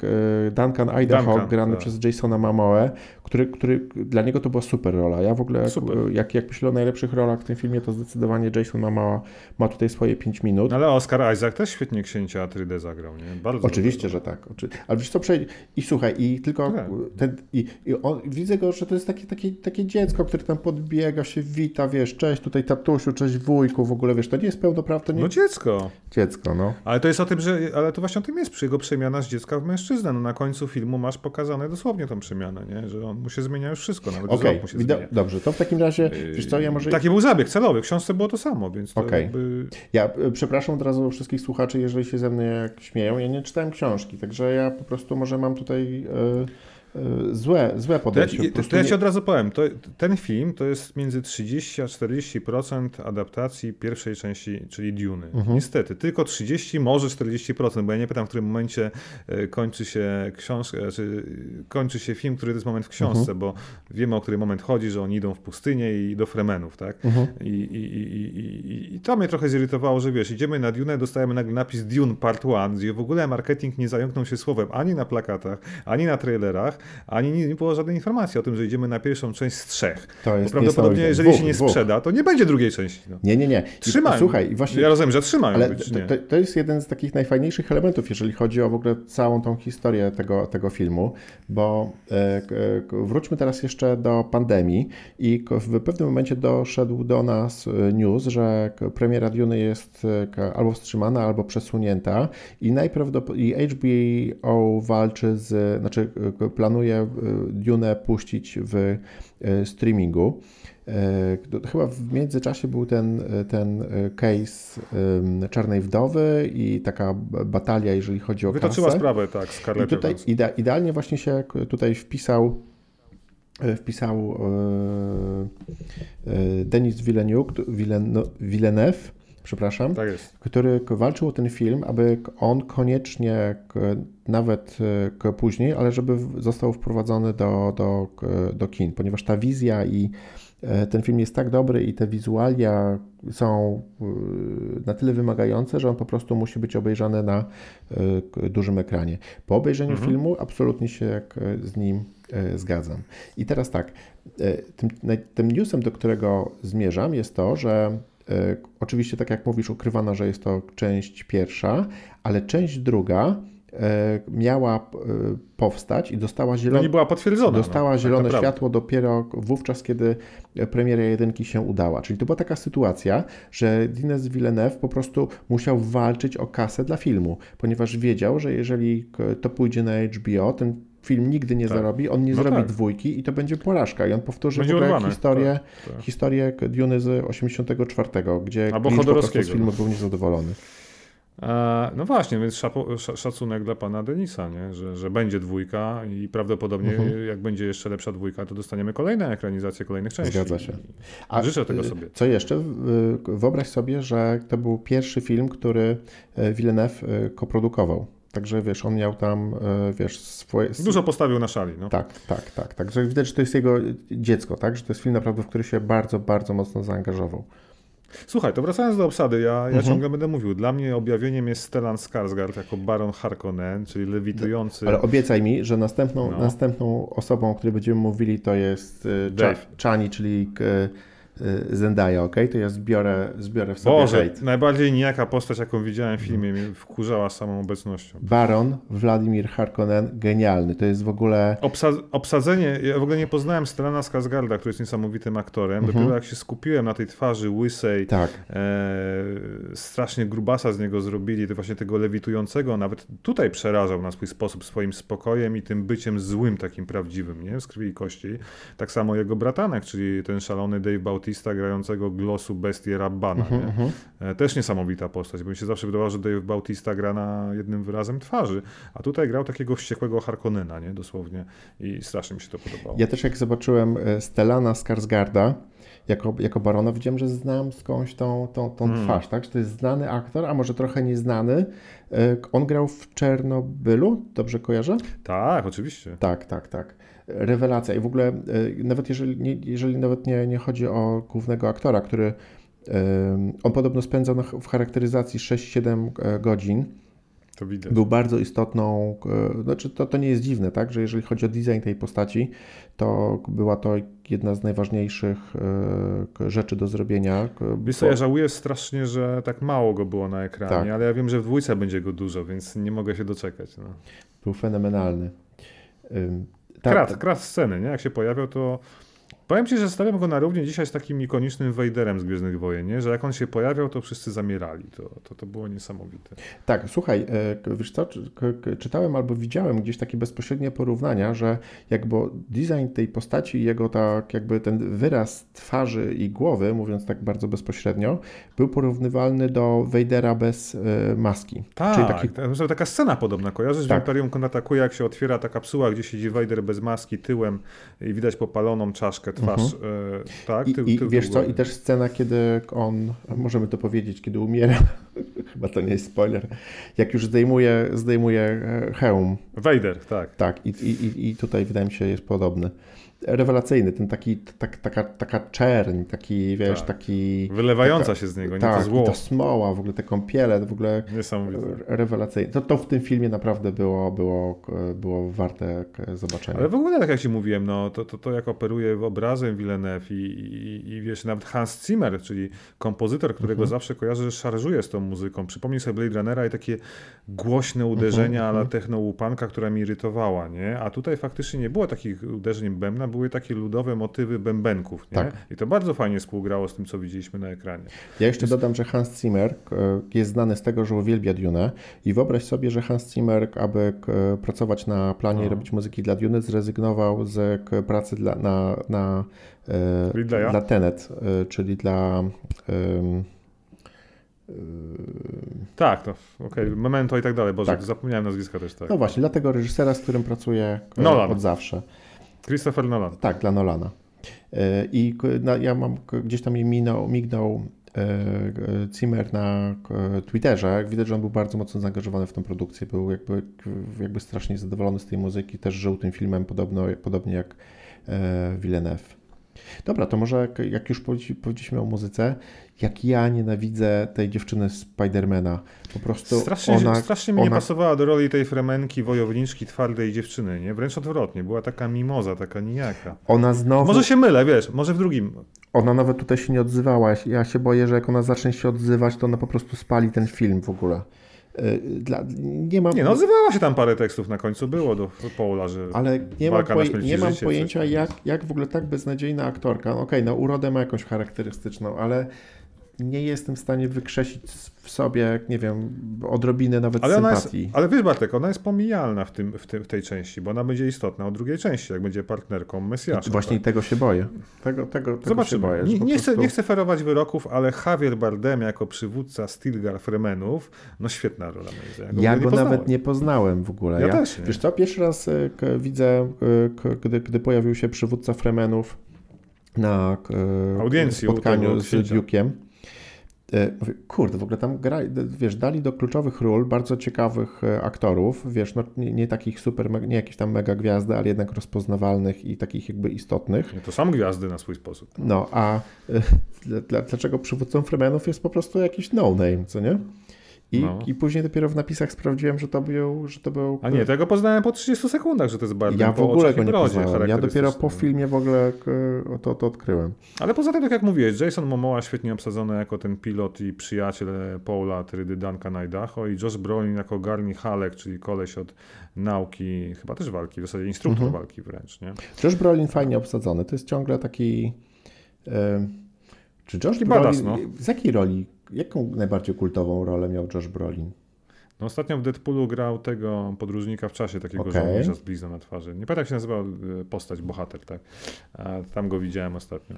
e, Duncan Idaho, Duncan, grany tak. przez Jasona Mamoe, który, który dla niego to była super rola. Ja w ogóle, jak, jak, jak myślę o najlepszych rolach w tym filmie, to zdecydowanie Jason Momoa ma tutaj swoje 5 minut. Ale Oscar Isaac też świetnie księcia Atrydę zagrał, nie? Bardzo Oczywiście, że tak. Ale wiesz co, przejdź... i słuchaj, i tylko tak. ten, i, i on, widzę go, że to jest takie, takie, takie dziecko, które tam podbiega, się wita, wiesz, cześć tutaj tatusiu, cześć wujku, w ogóle, wiesz, to nie jest pełnoprawne. Nie... No dziecko. Dziecko, no. Ale to jest o tym, że, ale to właśnie o tym jest, przy jego przemiana z dziecka w mężczyznę. No na końcu filmu masz pokazane dosłownie tą przemianę, nie? Że on mu się zmienia już wszystko, nawet okay. mu się zmienia. Dobrze, to w takim razie, wiesz co, ja może... Taki był zabieg celowy, w książce było to samo, więc to okay. jakby... Ja e, przepraszam od razu wszystkich słuchaczy, jeżeli się ze mnie śmieją, ja nie czytałem książki, także ja po prostu może mam tutaj... Yy złe, złe podejście. To ja, to ja ci od razu powiem, to, ten film to jest między 30 a 40% adaptacji pierwszej części, czyli Dune. Mhm. Niestety, tylko 30, może 40%, bo ja nie pytam, w którym momencie e, kończy się książka, czy znaczy, kończy się film, który to jest moment w książce, mhm. bo wiemy, o który moment chodzi, że oni idą w pustynię i do Fremenów, tak? Mhm. I, i, i, i, I to mnie trochę zirytowało, że wiesz, idziemy na Dune, dostajemy nagle napis Dune Part 1, gdzie w ogóle marketing nie zająknął się słowem ani na plakatach, ani na trailerach, ani nie, nie było żadnej informacji o tym, że idziemy na pierwszą część z trzech. To jest Bo prawdopodobnie, jeżeli dwóch, się nie dwóch. sprzeda, to nie będzie drugiej części. No. Nie, nie, nie. Trzymają. Słuchaj, właśnie. Ja rozumiem, że trzymają. Ale być, to, to, jest jeden z takich najfajniejszych elementów, jeżeli chodzi o w ogóle całą tą historię tego, tego filmu, bo e, wróćmy teraz jeszcze do pandemii i w pewnym momencie doszedł do nas e, news, że premiera Dune jest e, albo wstrzymana, albo przesunięta i najprawdopodobniej HBO walczy z, znaczy planuje Dune puścić w e, streamingu. E, chyba w międzyczasie był ten, ten case Czarnej Wdowy i taka batalia, jeżeli chodzi o Wytoczyła kasę. sprawę, tak, I tutaj ide, idealnie właśnie się tutaj wpisał e, wpisał Denis Villeneuve, Villeneuve przepraszam, tak który walczył o ten film, aby on koniecznie, nawet e, później, ale żeby został wprowadzony do, do, do kin, ponieważ ta wizja i e, ten film jest tak dobry i te wizualia są e, na tyle wymagające, że on po prostu musi być obejrzany na dużym ekranie. Po obejrzeniu mhm. filmu absolutnie się z nim zgadzam. I teraz tak, tym, tym newsem, do którego zmierzam, jest to, że Oczywiście, tak jak mówisz, ukrywana, że jest to część pierwsza, ale część druga e, miała e, powstać i dostała No zielone, nie była potwierdzona. dostała no, tak zielone naprawdę. światło dopiero wówczas, kiedy premiera jedynki się udała. Czyli to była taka sytuacja, że Denis Villeneuve po prostu musiał walczyć o kasę dla filmu, ponieważ wiedział, że jeżeli to pójdzie na HBO, ten film nigdy nie Tak. zarobi, on nie No zrobi tak. dwójki i to będzie porażka. I on powtórzy Będzie w ogóle historię, Tak, tak. historię Duny z 84, gdzie Albo po prostu z filmu był niezadowolony. E, No właśnie, więc szacunek dla pana Denisa, nie? Że, że będzie dwójka i prawdopodobnie Mhm. jak będzie jeszcze lepsza dwójka, to dostaniemy kolejne ekranizacje kolejnych części. Zgadza się. A, Życzę tego y, sobie. Co jeszcze? Y, Wyobraź sobie, że to był pierwszy film, który y, Villeneuve koprodukował. Także wiesz, on miał tam, y, wiesz, swoje... Dużo postawił na szali. No. Tak, tak, tak. Także widać, że to jest jego dziecko, tak? Że to jest film naprawdę, w który się bardzo, bardzo mocno zaangażował. Słuchaj, to wracając do obsady, ja, ja Mhm. ciągle będę mówił. Dla mnie objawieniem jest Stellan Skarsgård jako Baron Harkonnen, czyli lewitujący. Ale obiecaj mi, że następną, No. następną osobą, o której będziemy mówili, to jest Dave. Cha- Chani, czyli Zendaya, ok? To ja zbiorę, zbiorę w sobie Boże, hejt. najbardziej nijaka postać, jaką widziałem w filmie, mnie wkurzała samą obecnością. Baron Wladimir Harkonnen, genialny. To jest w ogóle... Obsa- obsadzenie, ja w ogóle nie poznałem Stellana Skarsgarda, który jest niesamowitym aktorem. Mhm. Dopiero jak się skupiłem na tej twarzy łysej, Tak, e, strasznie grubasa z niego zrobili, to właśnie tego lewitującego, nawet tutaj przerażał na swój sposób, swoim spokojem i tym byciem złym, takim prawdziwym, nie? Z krwi i kości. Tak samo jego bratanek, czyli ten szalony Dave Bautista grającego glosu bestię Rabbana, Mhm, nie? E, Też niesamowita postać, bo mi się zawsze wydawało, że Dave Bautista gra na jednym wyrazem twarzy, a tutaj grał takiego wściekłego Harkonnena, nie? Dosłownie. I strasznie mi się to podobało. Ja też jak zobaczyłem e, Stellana Skarsgarda jako, jako barona, widziałem, że znam skądś tą, tą, tą Mm. twarz, tak? Że to jest znany aktor, a może trochę nieznany. E, On grał w Czernobylu, dobrze kojarzę? Tak, oczywiście. Tak, tak, tak. Rewelacja. I w ogóle, e, nawet jeżeli, jeżeli nawet nie, nie chodzi o głównego aktora, który e, on podobno spędzał w charakteryzacji 6-7 e, godzin, To widać. był bardzo istotną, znaczy to, to nie jest dziwne, tak, że jeżeli chodzi o design tej postaci, to była to jedna z najważniejszych rzeczy do zrobienia. Wiesz co, ja żałuję strasznie, że tak mało go było na ekranie, Tak. ale ja wiem, że w dwójce będzie go dużo, więc nie mogę się doczekać. No. Był fenomenalny. Ym, tak, Krat, krat sceny, nie? Jak się pojawiał, to powiem ci, że stawiam go na równie dzisiaj z takim ikonicznym Vaderem z Gwiezdnych Wojen, nie? Że jak on się pojawiał, to wszyscy zamierali. To, to, to było niesamowite. Tak, słuchaj, e, wiesz co, czytałem albo widziałem gdzieś takie bezpośrednie porównania, że jakby design tej postaci i jego tak jakby ten wyraz twarzy i głowy, mówiąc tak bardzo bezpośrednio, był porównywalny do Vadera bez e, maski. Tak, Czyli taki ta- taka scena podobna. Kojarzysz, Tak. w Imperium kontratakuje, jak się otwiera ta kapsuła, gdzie siedzi Vader bez maski tyłem i widać popaloną czaszkę, twarz. E, tak, Mhm. I, i wiesz co, i też scena, kiedy on, możemy to powiedzieć, kiedy umiera, chyba to nie jest spoiler, jak już zdejmuje, zdejmuje e, hełm, Vader, tak. tak, i, i, i- i tutaj wydaje mi się jest podobny. Rewelacyjny, ten taki, tak, taka, taka czerń, taki, wiesz, Tak. taki... Wylewająca taka, się z niego, nie tak, to zło. ta smoła, w ogóle te kąpiele, w ogóle Niesamowite. rewelacyjne. To, to w tym filmie naprawdę było, było, było warte zobaczenia. Ale w ogóle, tak jak ci mówiłem, no, to, to, to jak operuje obrazem Villeneuve i, i, i wiesz, nawet Hans Zimmer, czyli kompozytor, którego Mhm. zawsze kojarzę, że szarżuje z tą muzyką. Przypomnij sobie Blade Runnera i takie głośne uderzenia, Mhm, ale mhm. techno-łupanka, która mi irytowała, nie? A tutaj faktycznie nie było takich uderzeń bębna, były takie ludowe motywy bębenków, nie? Tak. I to bardzo fajnie współgrało z tym, co widzieliśmy na ekranie. Ja jeszcze dodam, że Hans Zimmer e, jest znany z tego, że uwielbia Dune i wyobraź sobie, że Hans Zimmer, aby pracować na planie i No. robić muzyki dla Dune, zrezygnował z pracy dla, na, na, e, Ridleya? dla Tenet, e, czyli dla... em, Tak, to okej, Memento i tak dalej, Boże, Tak. zapomniałem nazwiska też, tak. No właśnie, dla tego reżysera, z którym pracuję Nolan. od zawsze. Christopher Nolan. Tak, dla Nolana. E, I ja mam gdzieś tam mi minął, mignął e, e, Zimmer na Twitterze. Widać, że on był bardzo mocno zaangażowany w tę produkcję. Był jakby, jakby strasznie zadowolony z tej muzyki. Też żył tym filmem podobno, podobnie jak Villeneuve. Dobra, to może jak, już powiedzi- powiedzieliśmy o muzyce, jak ja nienawidzę tej dziewczyny Spidermana. Po prostu Strasznie, ona, strasznie mi nie ona pasowała do roli tej fremenki, wojowniczki, twardej dziewczyny, nie? Wręcz odwrotnie, była taka mimoza, taka nijaka. ona znowu... Może się mylę, wiesz, może w drugim. Ona nawet tutaj się nie odzywała. Ja się boję, że jak ona zacznie się odzywać, to ona po prostu spali ten film w ogóle. Dla, nie, mam, nie, no odzywała się tam parę tekstów na końcu, było do Paula, że Ale nie mam, poje- nie mam życie, pojęcia, jak, jak w ogóle tak beznadziejna aktorka, no okej, no urodę ma jakąś charakterystyczną, ale nie jestem w stanie wykrzesić w sobie, nie wiem, odrobiny nawet Ale, ona jest, sympatii. ale wiesz Bartek, ona jest pomijalna w, tym, w, tym, w tej części, bo ona będzie istotna o drugiej części, jak będzie partnerką Mesjasza. Właśnie tak? tego się boję. Tego, tego, tego się Zobaczymy. boję. Nie, nie, chcę, prostu- nie chcę ferować wyroków, ale Javier Bardem jako przywódca Stilgar Fremenów, no świetna rola. zdaniem. Ja ogóle go poznałem. nawet nie poznałem w ogóle. Ja też nie. Wiesz co, pierwszy raz e, k, widzę, e, k, gdy, gdy pojawił się przywódca Fremenów na k, Audiencji spotkaniu z księcia. Duke'iem. E, mówię, Kurde, w ogóle tam gra, wiesz, dali do kluczowych ról bardzo ciekawych e, aktorów, wiesz, no nie, nie takich super, nie jakieś tam mega gwiazdy, ale jednak rozpoznawalnych i takich jakby istotnych. Nie, To są gwiazdy na swój sposób. No, a e, dla, dla, dlaczego przywódcą Fremenów jest po prostu jakiś no-name, co nie? I, No. I później dopiero w napisach sprawdziłem, że to był, że to był A nie, tego poznałem po 30 sekundach, że to jest Bardem. ja w ogóle go nie poznałem. Ja dopiero po filmie w ogóle k- to, to odkryłem. Ale poza tym, tak jak mówiłeś, Jason Momoa świetnie obsadzony jako ten pilot i przyjaciel Paula Trydy Duncana Idaho i Josh Brolin jako Garni Halleck, czyli koleś od nauki, chyba też walki, w zasadzie instruktor Mhm. walki wręcz, nie? Josh Brolin fajnie obsadzony. To jest ciągle taki... E, czy Josh Taki Brolin... badass, no. Z jakiej roli, jaką najbardziej kultową rolę miał Josh Brolin? No ostatnio w Deadpoolu grał tego podróżnika w czasie, takiego Okej. żołnierza z blizną na twarzy. Nie pamiętam jak się nazywał e, postać, bohater, tak? A tam go widziałem ostatnio.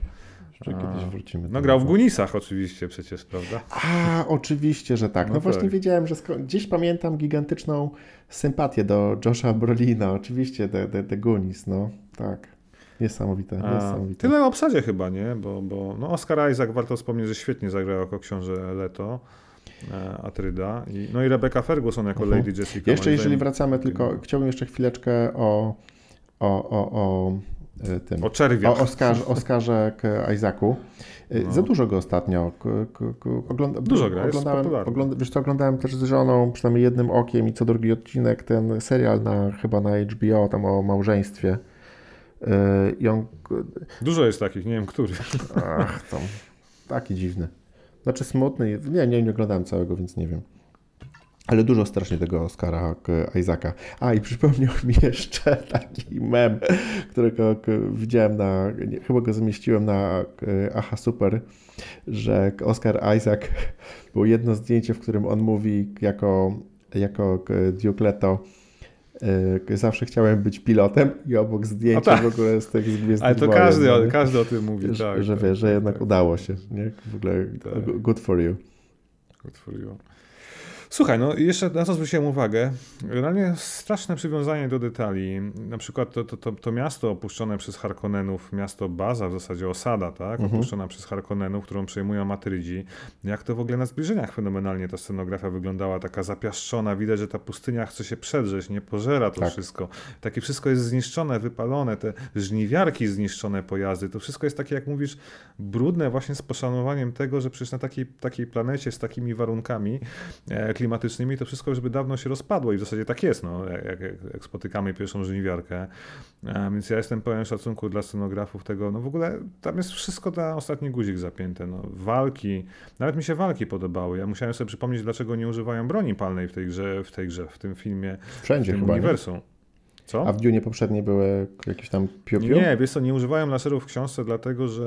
Jeszcze kiedyś wrócimy. No grał w. Gunisach oczywiście przecież, prawda? A, oczywiście, że tak. No, No właśnie tak. wiedziałem, że sko- gdzieś pamiętam gigantyczną sympatię do Josha Brolina. Oczywiście, The, the, the Goonies, no. Tak. Niesamowite, niesamowite. tyle o obsadzie chyba, nie? Bo, bo no Oscar Isaac, warto wspomnieć, że świetnie zagrał jako książę Leto, e, Atryda. I, no i Rebecca Ferguson jako Mhm. Lady Jessica. Jeszcze jeżeli wracamy, tylko chciałbym jeszcze chwileczkę o, o, o, o e, tym. O czerwiach. O Oskarze, Oskarze K- Isaacu. E, No. Za dużo go ostatnio. K, k, k, ogląda, Dużo gra, oglądałem, ogląda, wiesz co, oglądałem też z żoną, przynajmniej jednym okiem i co drugi odcinek, ten serial na, chyba na HBO, tam o małżeństwie. E, Dużo jest takich, nie wiem który. ach, tam, taki dziwny. Znaczy smutny, nie, nie, nie oglądałem całego, więc nie wiem. Ale dużo strasznie tego Oscara k- Isaaca. A i przypomniał mi jeszcze taki mem, którego k- widziałem na, chyba go zamieściłem na Aha Super, że Oscar Isaac było jedno zdjęcie, w którym on mówi jako, jako k- Duke Leto y, k- zawsze chciałem być pilotem i obok zdjęcia A tak. w ogóle z tych Gwiezdnych Ale to Wojen, każdy, no każdy o tym mówi, że, tak. że tak, wiesz, że tak, jednak tak. udało się, nie? W ogóle Tak. good for you. Good for you. Słuchaj, no i jeszcze na co zwróciłem uwagę, generalnie straszne przywiązanie do detali. Na przykład to, to, to, to miasto opuszczone przez Harkonnenów, miasto baza, w zasadzie osada, tak? Mhm. Opuszczona przez Harkonnenów, którą przejmują Matrydzi. Jak to w ogóle na zbliżeniach fenomenalnie ta scenografia wyglądała, taka zapiaszczona, widać, że ta pustynia chce się przedrzeć, nie pożera to Tak. wszystko. Takie wszystko jest zniszczone, wypalone, te żniwiarki zniszczone pojazdy, to wszystko jest takie, jak mówisz, brudne właśnie z poszanowaniem tego, że przecież na takiej, takiej planecie z takimi warunkami e, klimatycznymi to wszystko już by dawno się rozpadło i w zasadzie tak jest, no, jak, jak, spotykamy pierwszą żniwiarkę. E, więc ja jestem pełen szacunku dla scenografów tego, no w ogóle tam jest wszystko na ostatni guzik zapięte, no, walki, nawet mi się walki podobały. Ja musiałem sobie przypomnieć, dlaczego nie używają broni palnej w tej grze, w tej grze, w tym filmie, w Wszędzie tym chyba, nie? Co? A w Dune poprzedniej były jakieś tam piu-piu? Nie, wiesz co, nie używają laserów w książce, dlatego że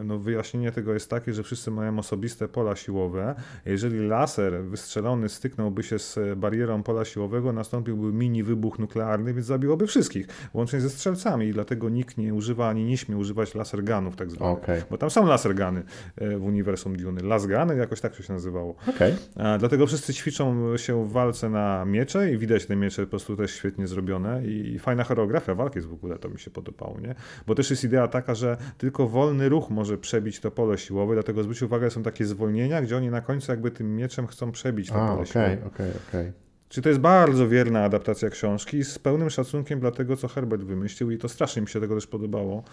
e, no, wyjaśnienie tego jest takie, że wszyscy mają osobiste pola siłowe. Jeżeli laser wystrzelony styknąłby się z barierą pola siłowego, nastąpiłby mini wybuch nuklearny, więc zabiłoby wszystkich, łącznie ze strzelcami i dlatego nikt nie używa ani nie śmie używać laserganów tak zwanych. Okej, Bo tam są lasergany e, w uniwersum Duny. Lasgany, jakoś tak to się nazywało. okej. A, dlatego wszyscy ćwiczą się w walce na miecze i widać te miecze po prostu też świetnie zrobione i fajna choreografia walki jest w ogóle, to mi się podobało, nie? Bo też jest idea taka, że tylko wolny ruch może przebić to pole siłowe, dlatego zwróć uwagę, są takie zwolnienia, gdzie oni na końcu jakby tym mieczem chcą przebić to A, pole okej, siłowe. okej, okej. Czy to jest bardzo wierna adaptacja książki z pełnym szacunkiem dla tego, co Herbert wymyślił i to strasznie mi się tego też podobało.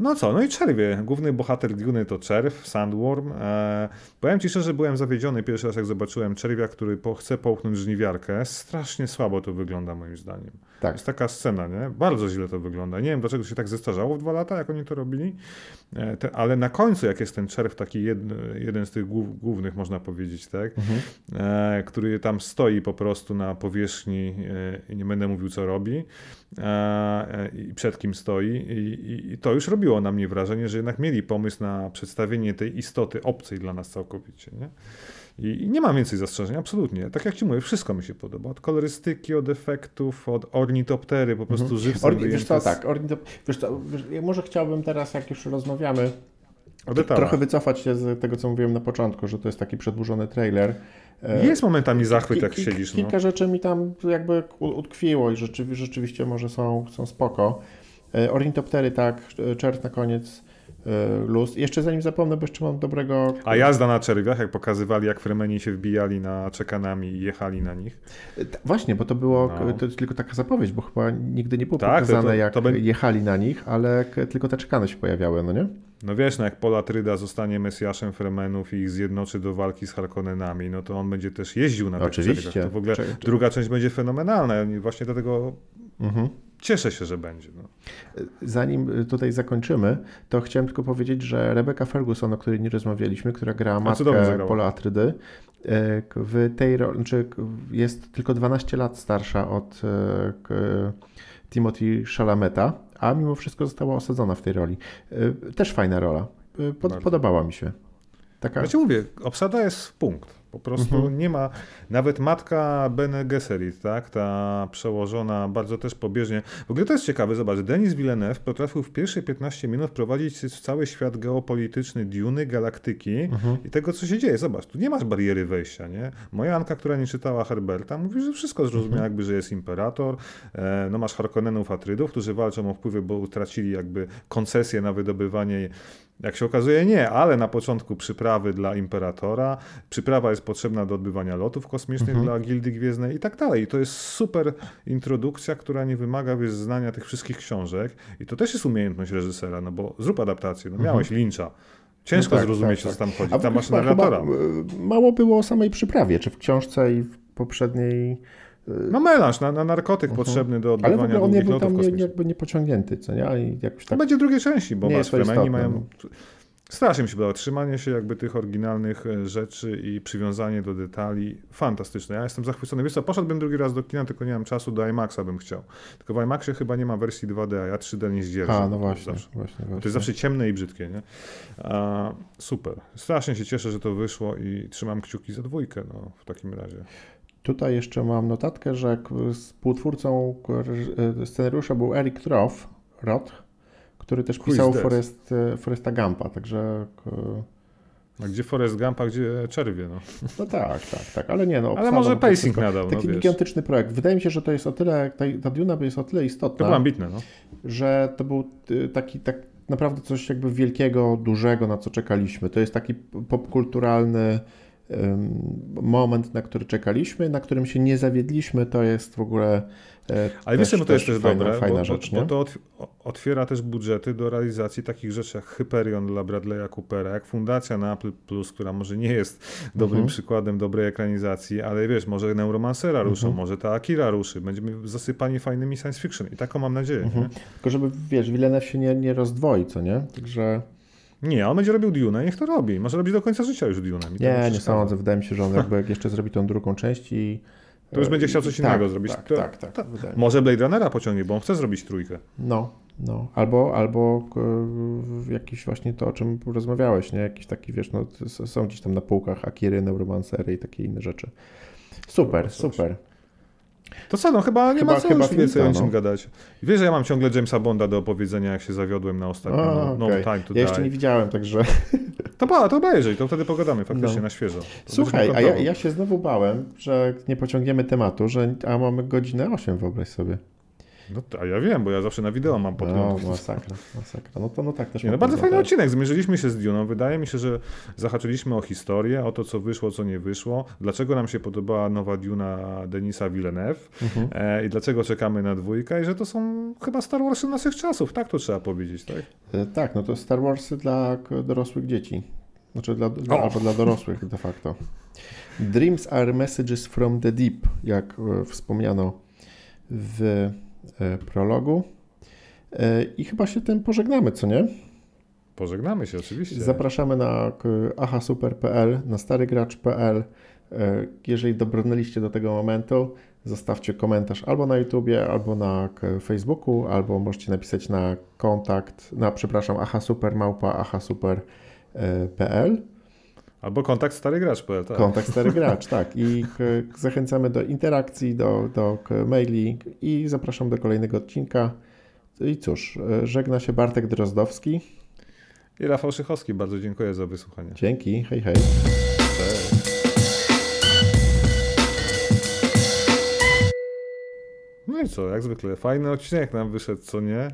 No co, no i czerwie. Główny bohater Dune to czerw, sandworm. E, powiem ci szczerze, byłem zawiedziony pierwszy raz, jak zobaczyłem czerwia, który po, chce połknąć żniwiarkę. Strasznie słabo to wygląda, moim zdaniem. Tak. Jest taka scena, nie? Bardzo źle to wygląda. Nie wiem, dlaczego się tak zestarzało w dwa lata, jak oni to robili, e, ale na końcu, jak jest ten czerw, taki jed, jeden z tych głównych, można powiedzieć, tak? Mhm. E, który tam stoi po prostu na powierzchni i nie będę mówił, co robi i przed kim stoi i, i i to już robiło na mnie wrażenie, że jednak mieli pomysł na przedstawienie tej istoty obcej dla nas całkowicie. Nie? I, nie mam więcej zastrzeżeń, absolutnie. Tak jak ci mówię, wszystko mi się podoba. Od kolorystyki, od efektów, od ornitoptery, po prostu mhm. żywcem Orni, Wiesz co, tak, ornitop... wiesz co, wiesz, może chciałbym teraz, jak już rozmawiamy, trochę wycofać się z tego, co mówiłem na początku, że to jest taki przedłużony trailer. E, jest momentami zachwyt, jak siedzisz. Kilka no. rzeczy mi tam jakby utkwiło i rzeczywiście może są, są spoko. E, ornitoptery tak, e, czerw na koniec, luz. Jeszcze zanim zapomnę, bo jeszcze mam dobrego... A jazda na czerwiach, jak pokazywali, jak Fremeni się wbijali na czekanami i jechali na nich. Właśnie, bo to było no. to tylko taka zapowiedź, bo chyba nigdy nie było tak, pokazane, to, to, jak to jechali na nich, ale tylko te czekany się pojawiały, no nie? No wiesz, no jak Pola Tryda zostanie Mesjaszem Fremenów i ich zjednoczy do walki z Harkonnenami, no to on będzie też jeździł na tych Oczywiście. To w ogóle druga część będzie fenomenalna. Właśnie dlatego mhm. Cieszę się, że będzie. No. Zanim tutaj zakończymy, to chciałem tylko powiedzieć, że Rebecca Ferguson, o której nie rozmawialiśmy, która gra matkę Pola Atrydy, e, w tej roli, znaczy jest tylko 12 lat starsza od e, Timothy Shalameta, a mimo wszystko została osadzona w tej roli. Też fajna rola. Pod, podobała mi się. Taka... Ja ci mówię, obsada jest w punkt. Po prostu mhm. nie ma, nawet matka Bene Gesserit, tak, ta przełożona bardzo też pobieżnie. W ogóle to jest ciekawe, zobacz, Denis Villeneuve potrafił w pierwsze 15 minut prowadzić cały świat geopolityczny Duny, galaktyki mhm. i tego, co się dzieje. Zobacz, tu nie masz bariery wejścia, nie? Moja Anka, która nie czytała Herberta, mówi, że wszystko zrozumiała, mhm. jakby, że jest imperator, e, no masz Harkonnenów, Atrydów, którzy walczą o wpływy, bo utracili jakby koncesję na wydobywanie jak się okazuje, nie, ale na początku przyprawy dla imperatora, przyprawa jest potrzebna do odbywania lotów kosmicznych mhm. dla Gildii Gwiezdnej i tak dalej. I to jest super introdukcja, która nie wymaga wiesz, znania tych wszystkich książek. I to też jest umiejętność reżysera, no bo zrób adaptację. No mhm. miałeś Lyncha. Ciężko no tak, zrozumieć, tak, co tam chodzi. Tam masz narratora. Mało było o samej przyprawie, czy w książce i w poprzedniej no melanż na, na narkotyk uh mhm. -huh. potrzebny do odbywania Ale on nie był tam nie, jakby nie pociągnięty, co nie? I jakoś tak... To będzie drugiej części, bo Fremeni mają... No. Strasznie mi się podoba. Trzymanie się jakby tych oryginalnych e, rzeczy i przywiązanie do detali. Fantastyczne. Ja jestem zachwycony. Wiesz co, poszedłbym drugi raz do kina, tylko nie mam czasu, do IMAXa bym chciał. Tylko w IMAXie chyba nie ma wersji 2D, a ja 3D nie zdzierżę. A, no właśnie, zawsze. właśnie, właśnie. To jest zawsze ciemne i brzydkie, nie? A, super. Strasznie się cieszę, że to wyszło i trzymam kciuki za dwójkę, no, w takim razie. Tutaj jeszcze mam notatkę, że współtwórcą e, scenariusza był Eric Roth, Roth który też pisał Forest, e, Foresta Gampa, także... A gdzie Forest Gump, a gdzie Czerwie, no. No tak, tak, tak, ale nie no. Ale może pacing nadał, Taki no, gigantyczny projekt. Wydaje mi się, że to jest o tyle, ta, ta Duna jest o tyle istotna. To było ambitne, no. Że to był e, taki, tak naprawdę coś jakby wielkiego, dużego, na co czekaliśmy. To jest taki popkulturalny moment, na który czekaliśmy, na którym się nie zawiedliśmy, to jest w ogóle. E, Ale wiesz, to jest też fajna, dobre, fajna bo, rzecz, bo, bo to otwiera też budżety do realizacji takich rzeczy jak Hyperion dla Bradley'a Coopera, jak Fundacja na Apple Plus, która może nie jest dobrym mhm. przykładem dobrej ekranizacji, ale wiesz, może Neuromancera ruszą, mhm. może ta Akira ruszy, będziemy zasypani fajnymi science fiction i taką mam nadzieję. Mhm. Tylko żeby, wiesz, Villeneuve się nie, nie rozdwoi, co nie? Także... Nie, on będzie robił Dune, niech to robi. Może robić do końca życia już Dune. Nie, nie sądzę. Wydaje mi się, że on jakby jak jeszcze zrobi tą drugą część i... To już będzie chciał coś innego tak, zrobić. Tak, to, tak, tak. Może Blade Runnera pociągnie, bo on chce zrobić trójkę. No, no. Albo, albo jakiś właśnie to, o czym rozmawiałeś, nie? Jakiś taki, wiesz, no, są gdzieś tam na półkach Akiry, Neuromancery i takie inne rzeczy. Super, super. To co, no chyba nie chyba, ma co chyba już więcej o czym no. gadać. Wiesz, że ja mam ciągle Jamesa Bonda do opowiedzenia, jak się zawiodłem na ostatnim no, no okay. Time to Ja jeszcze nie widziałem, także... To, ba, to obejrzyj, to wtedy pogadamy faktycznie no. na świeżo. To Słuchaj, a ja, ja, się znowu bałem, że nie pociągniemy tematu, że, a mamy godzinę 8 wyobraź sobie. No, to- a ja wiem, bo ja zawsze na wideo mam No, podgląd. masakra, masakra. No to no tak też Nie, no bardzo fajny odcinek. Zmierzyliśmy się z Duną. Wydaje mi się, że zahaczyliśmy o historię, o to, co wyszło, co nie wyszło. Dlaczego nam się podobała nowa Duna Denisa Villeneuve Mhm. e, i dlaczego czekamy na dwójkę i że to są chyba Star Warsy naszych czasów. Tak to trzeba powiedzieć, tak? E, Tak, no to Star Warsy dla dorosłych dzieci. Znaczy dla, dla, dla dorosłych de facto. Dreams are messages from the deep, jak e, wspomniano w prologu. E, I chyba się tym pożegnamy, co nie? Pożegnamy się oczywiście. Zapraszamy na ahasuper.pl, na starygracz.pl. E, Jeżeli dobrnęliście do tego momentu, zostawcie komentarz albo na YouTubie, albo na Facebooku, albo możecie napisać na kontakt, na przepraszam, ahasuper, małpa ahasuper.pl. Albo kontakt stary gracz.pl, tak. Kontakt Stary Gracz, tak. I zachęcamy do interakcji, do, do maili i zapraszam do kolejnego odcinka. I cóż, żegna się Bartek Drozdowski. I Rafał Szychowski, bardzo dziękuję za wysłuchanie. Dzięki, hej hej. Cześć. No i co, jak zwykle, fajny odcinek nam wyszedł, co nie?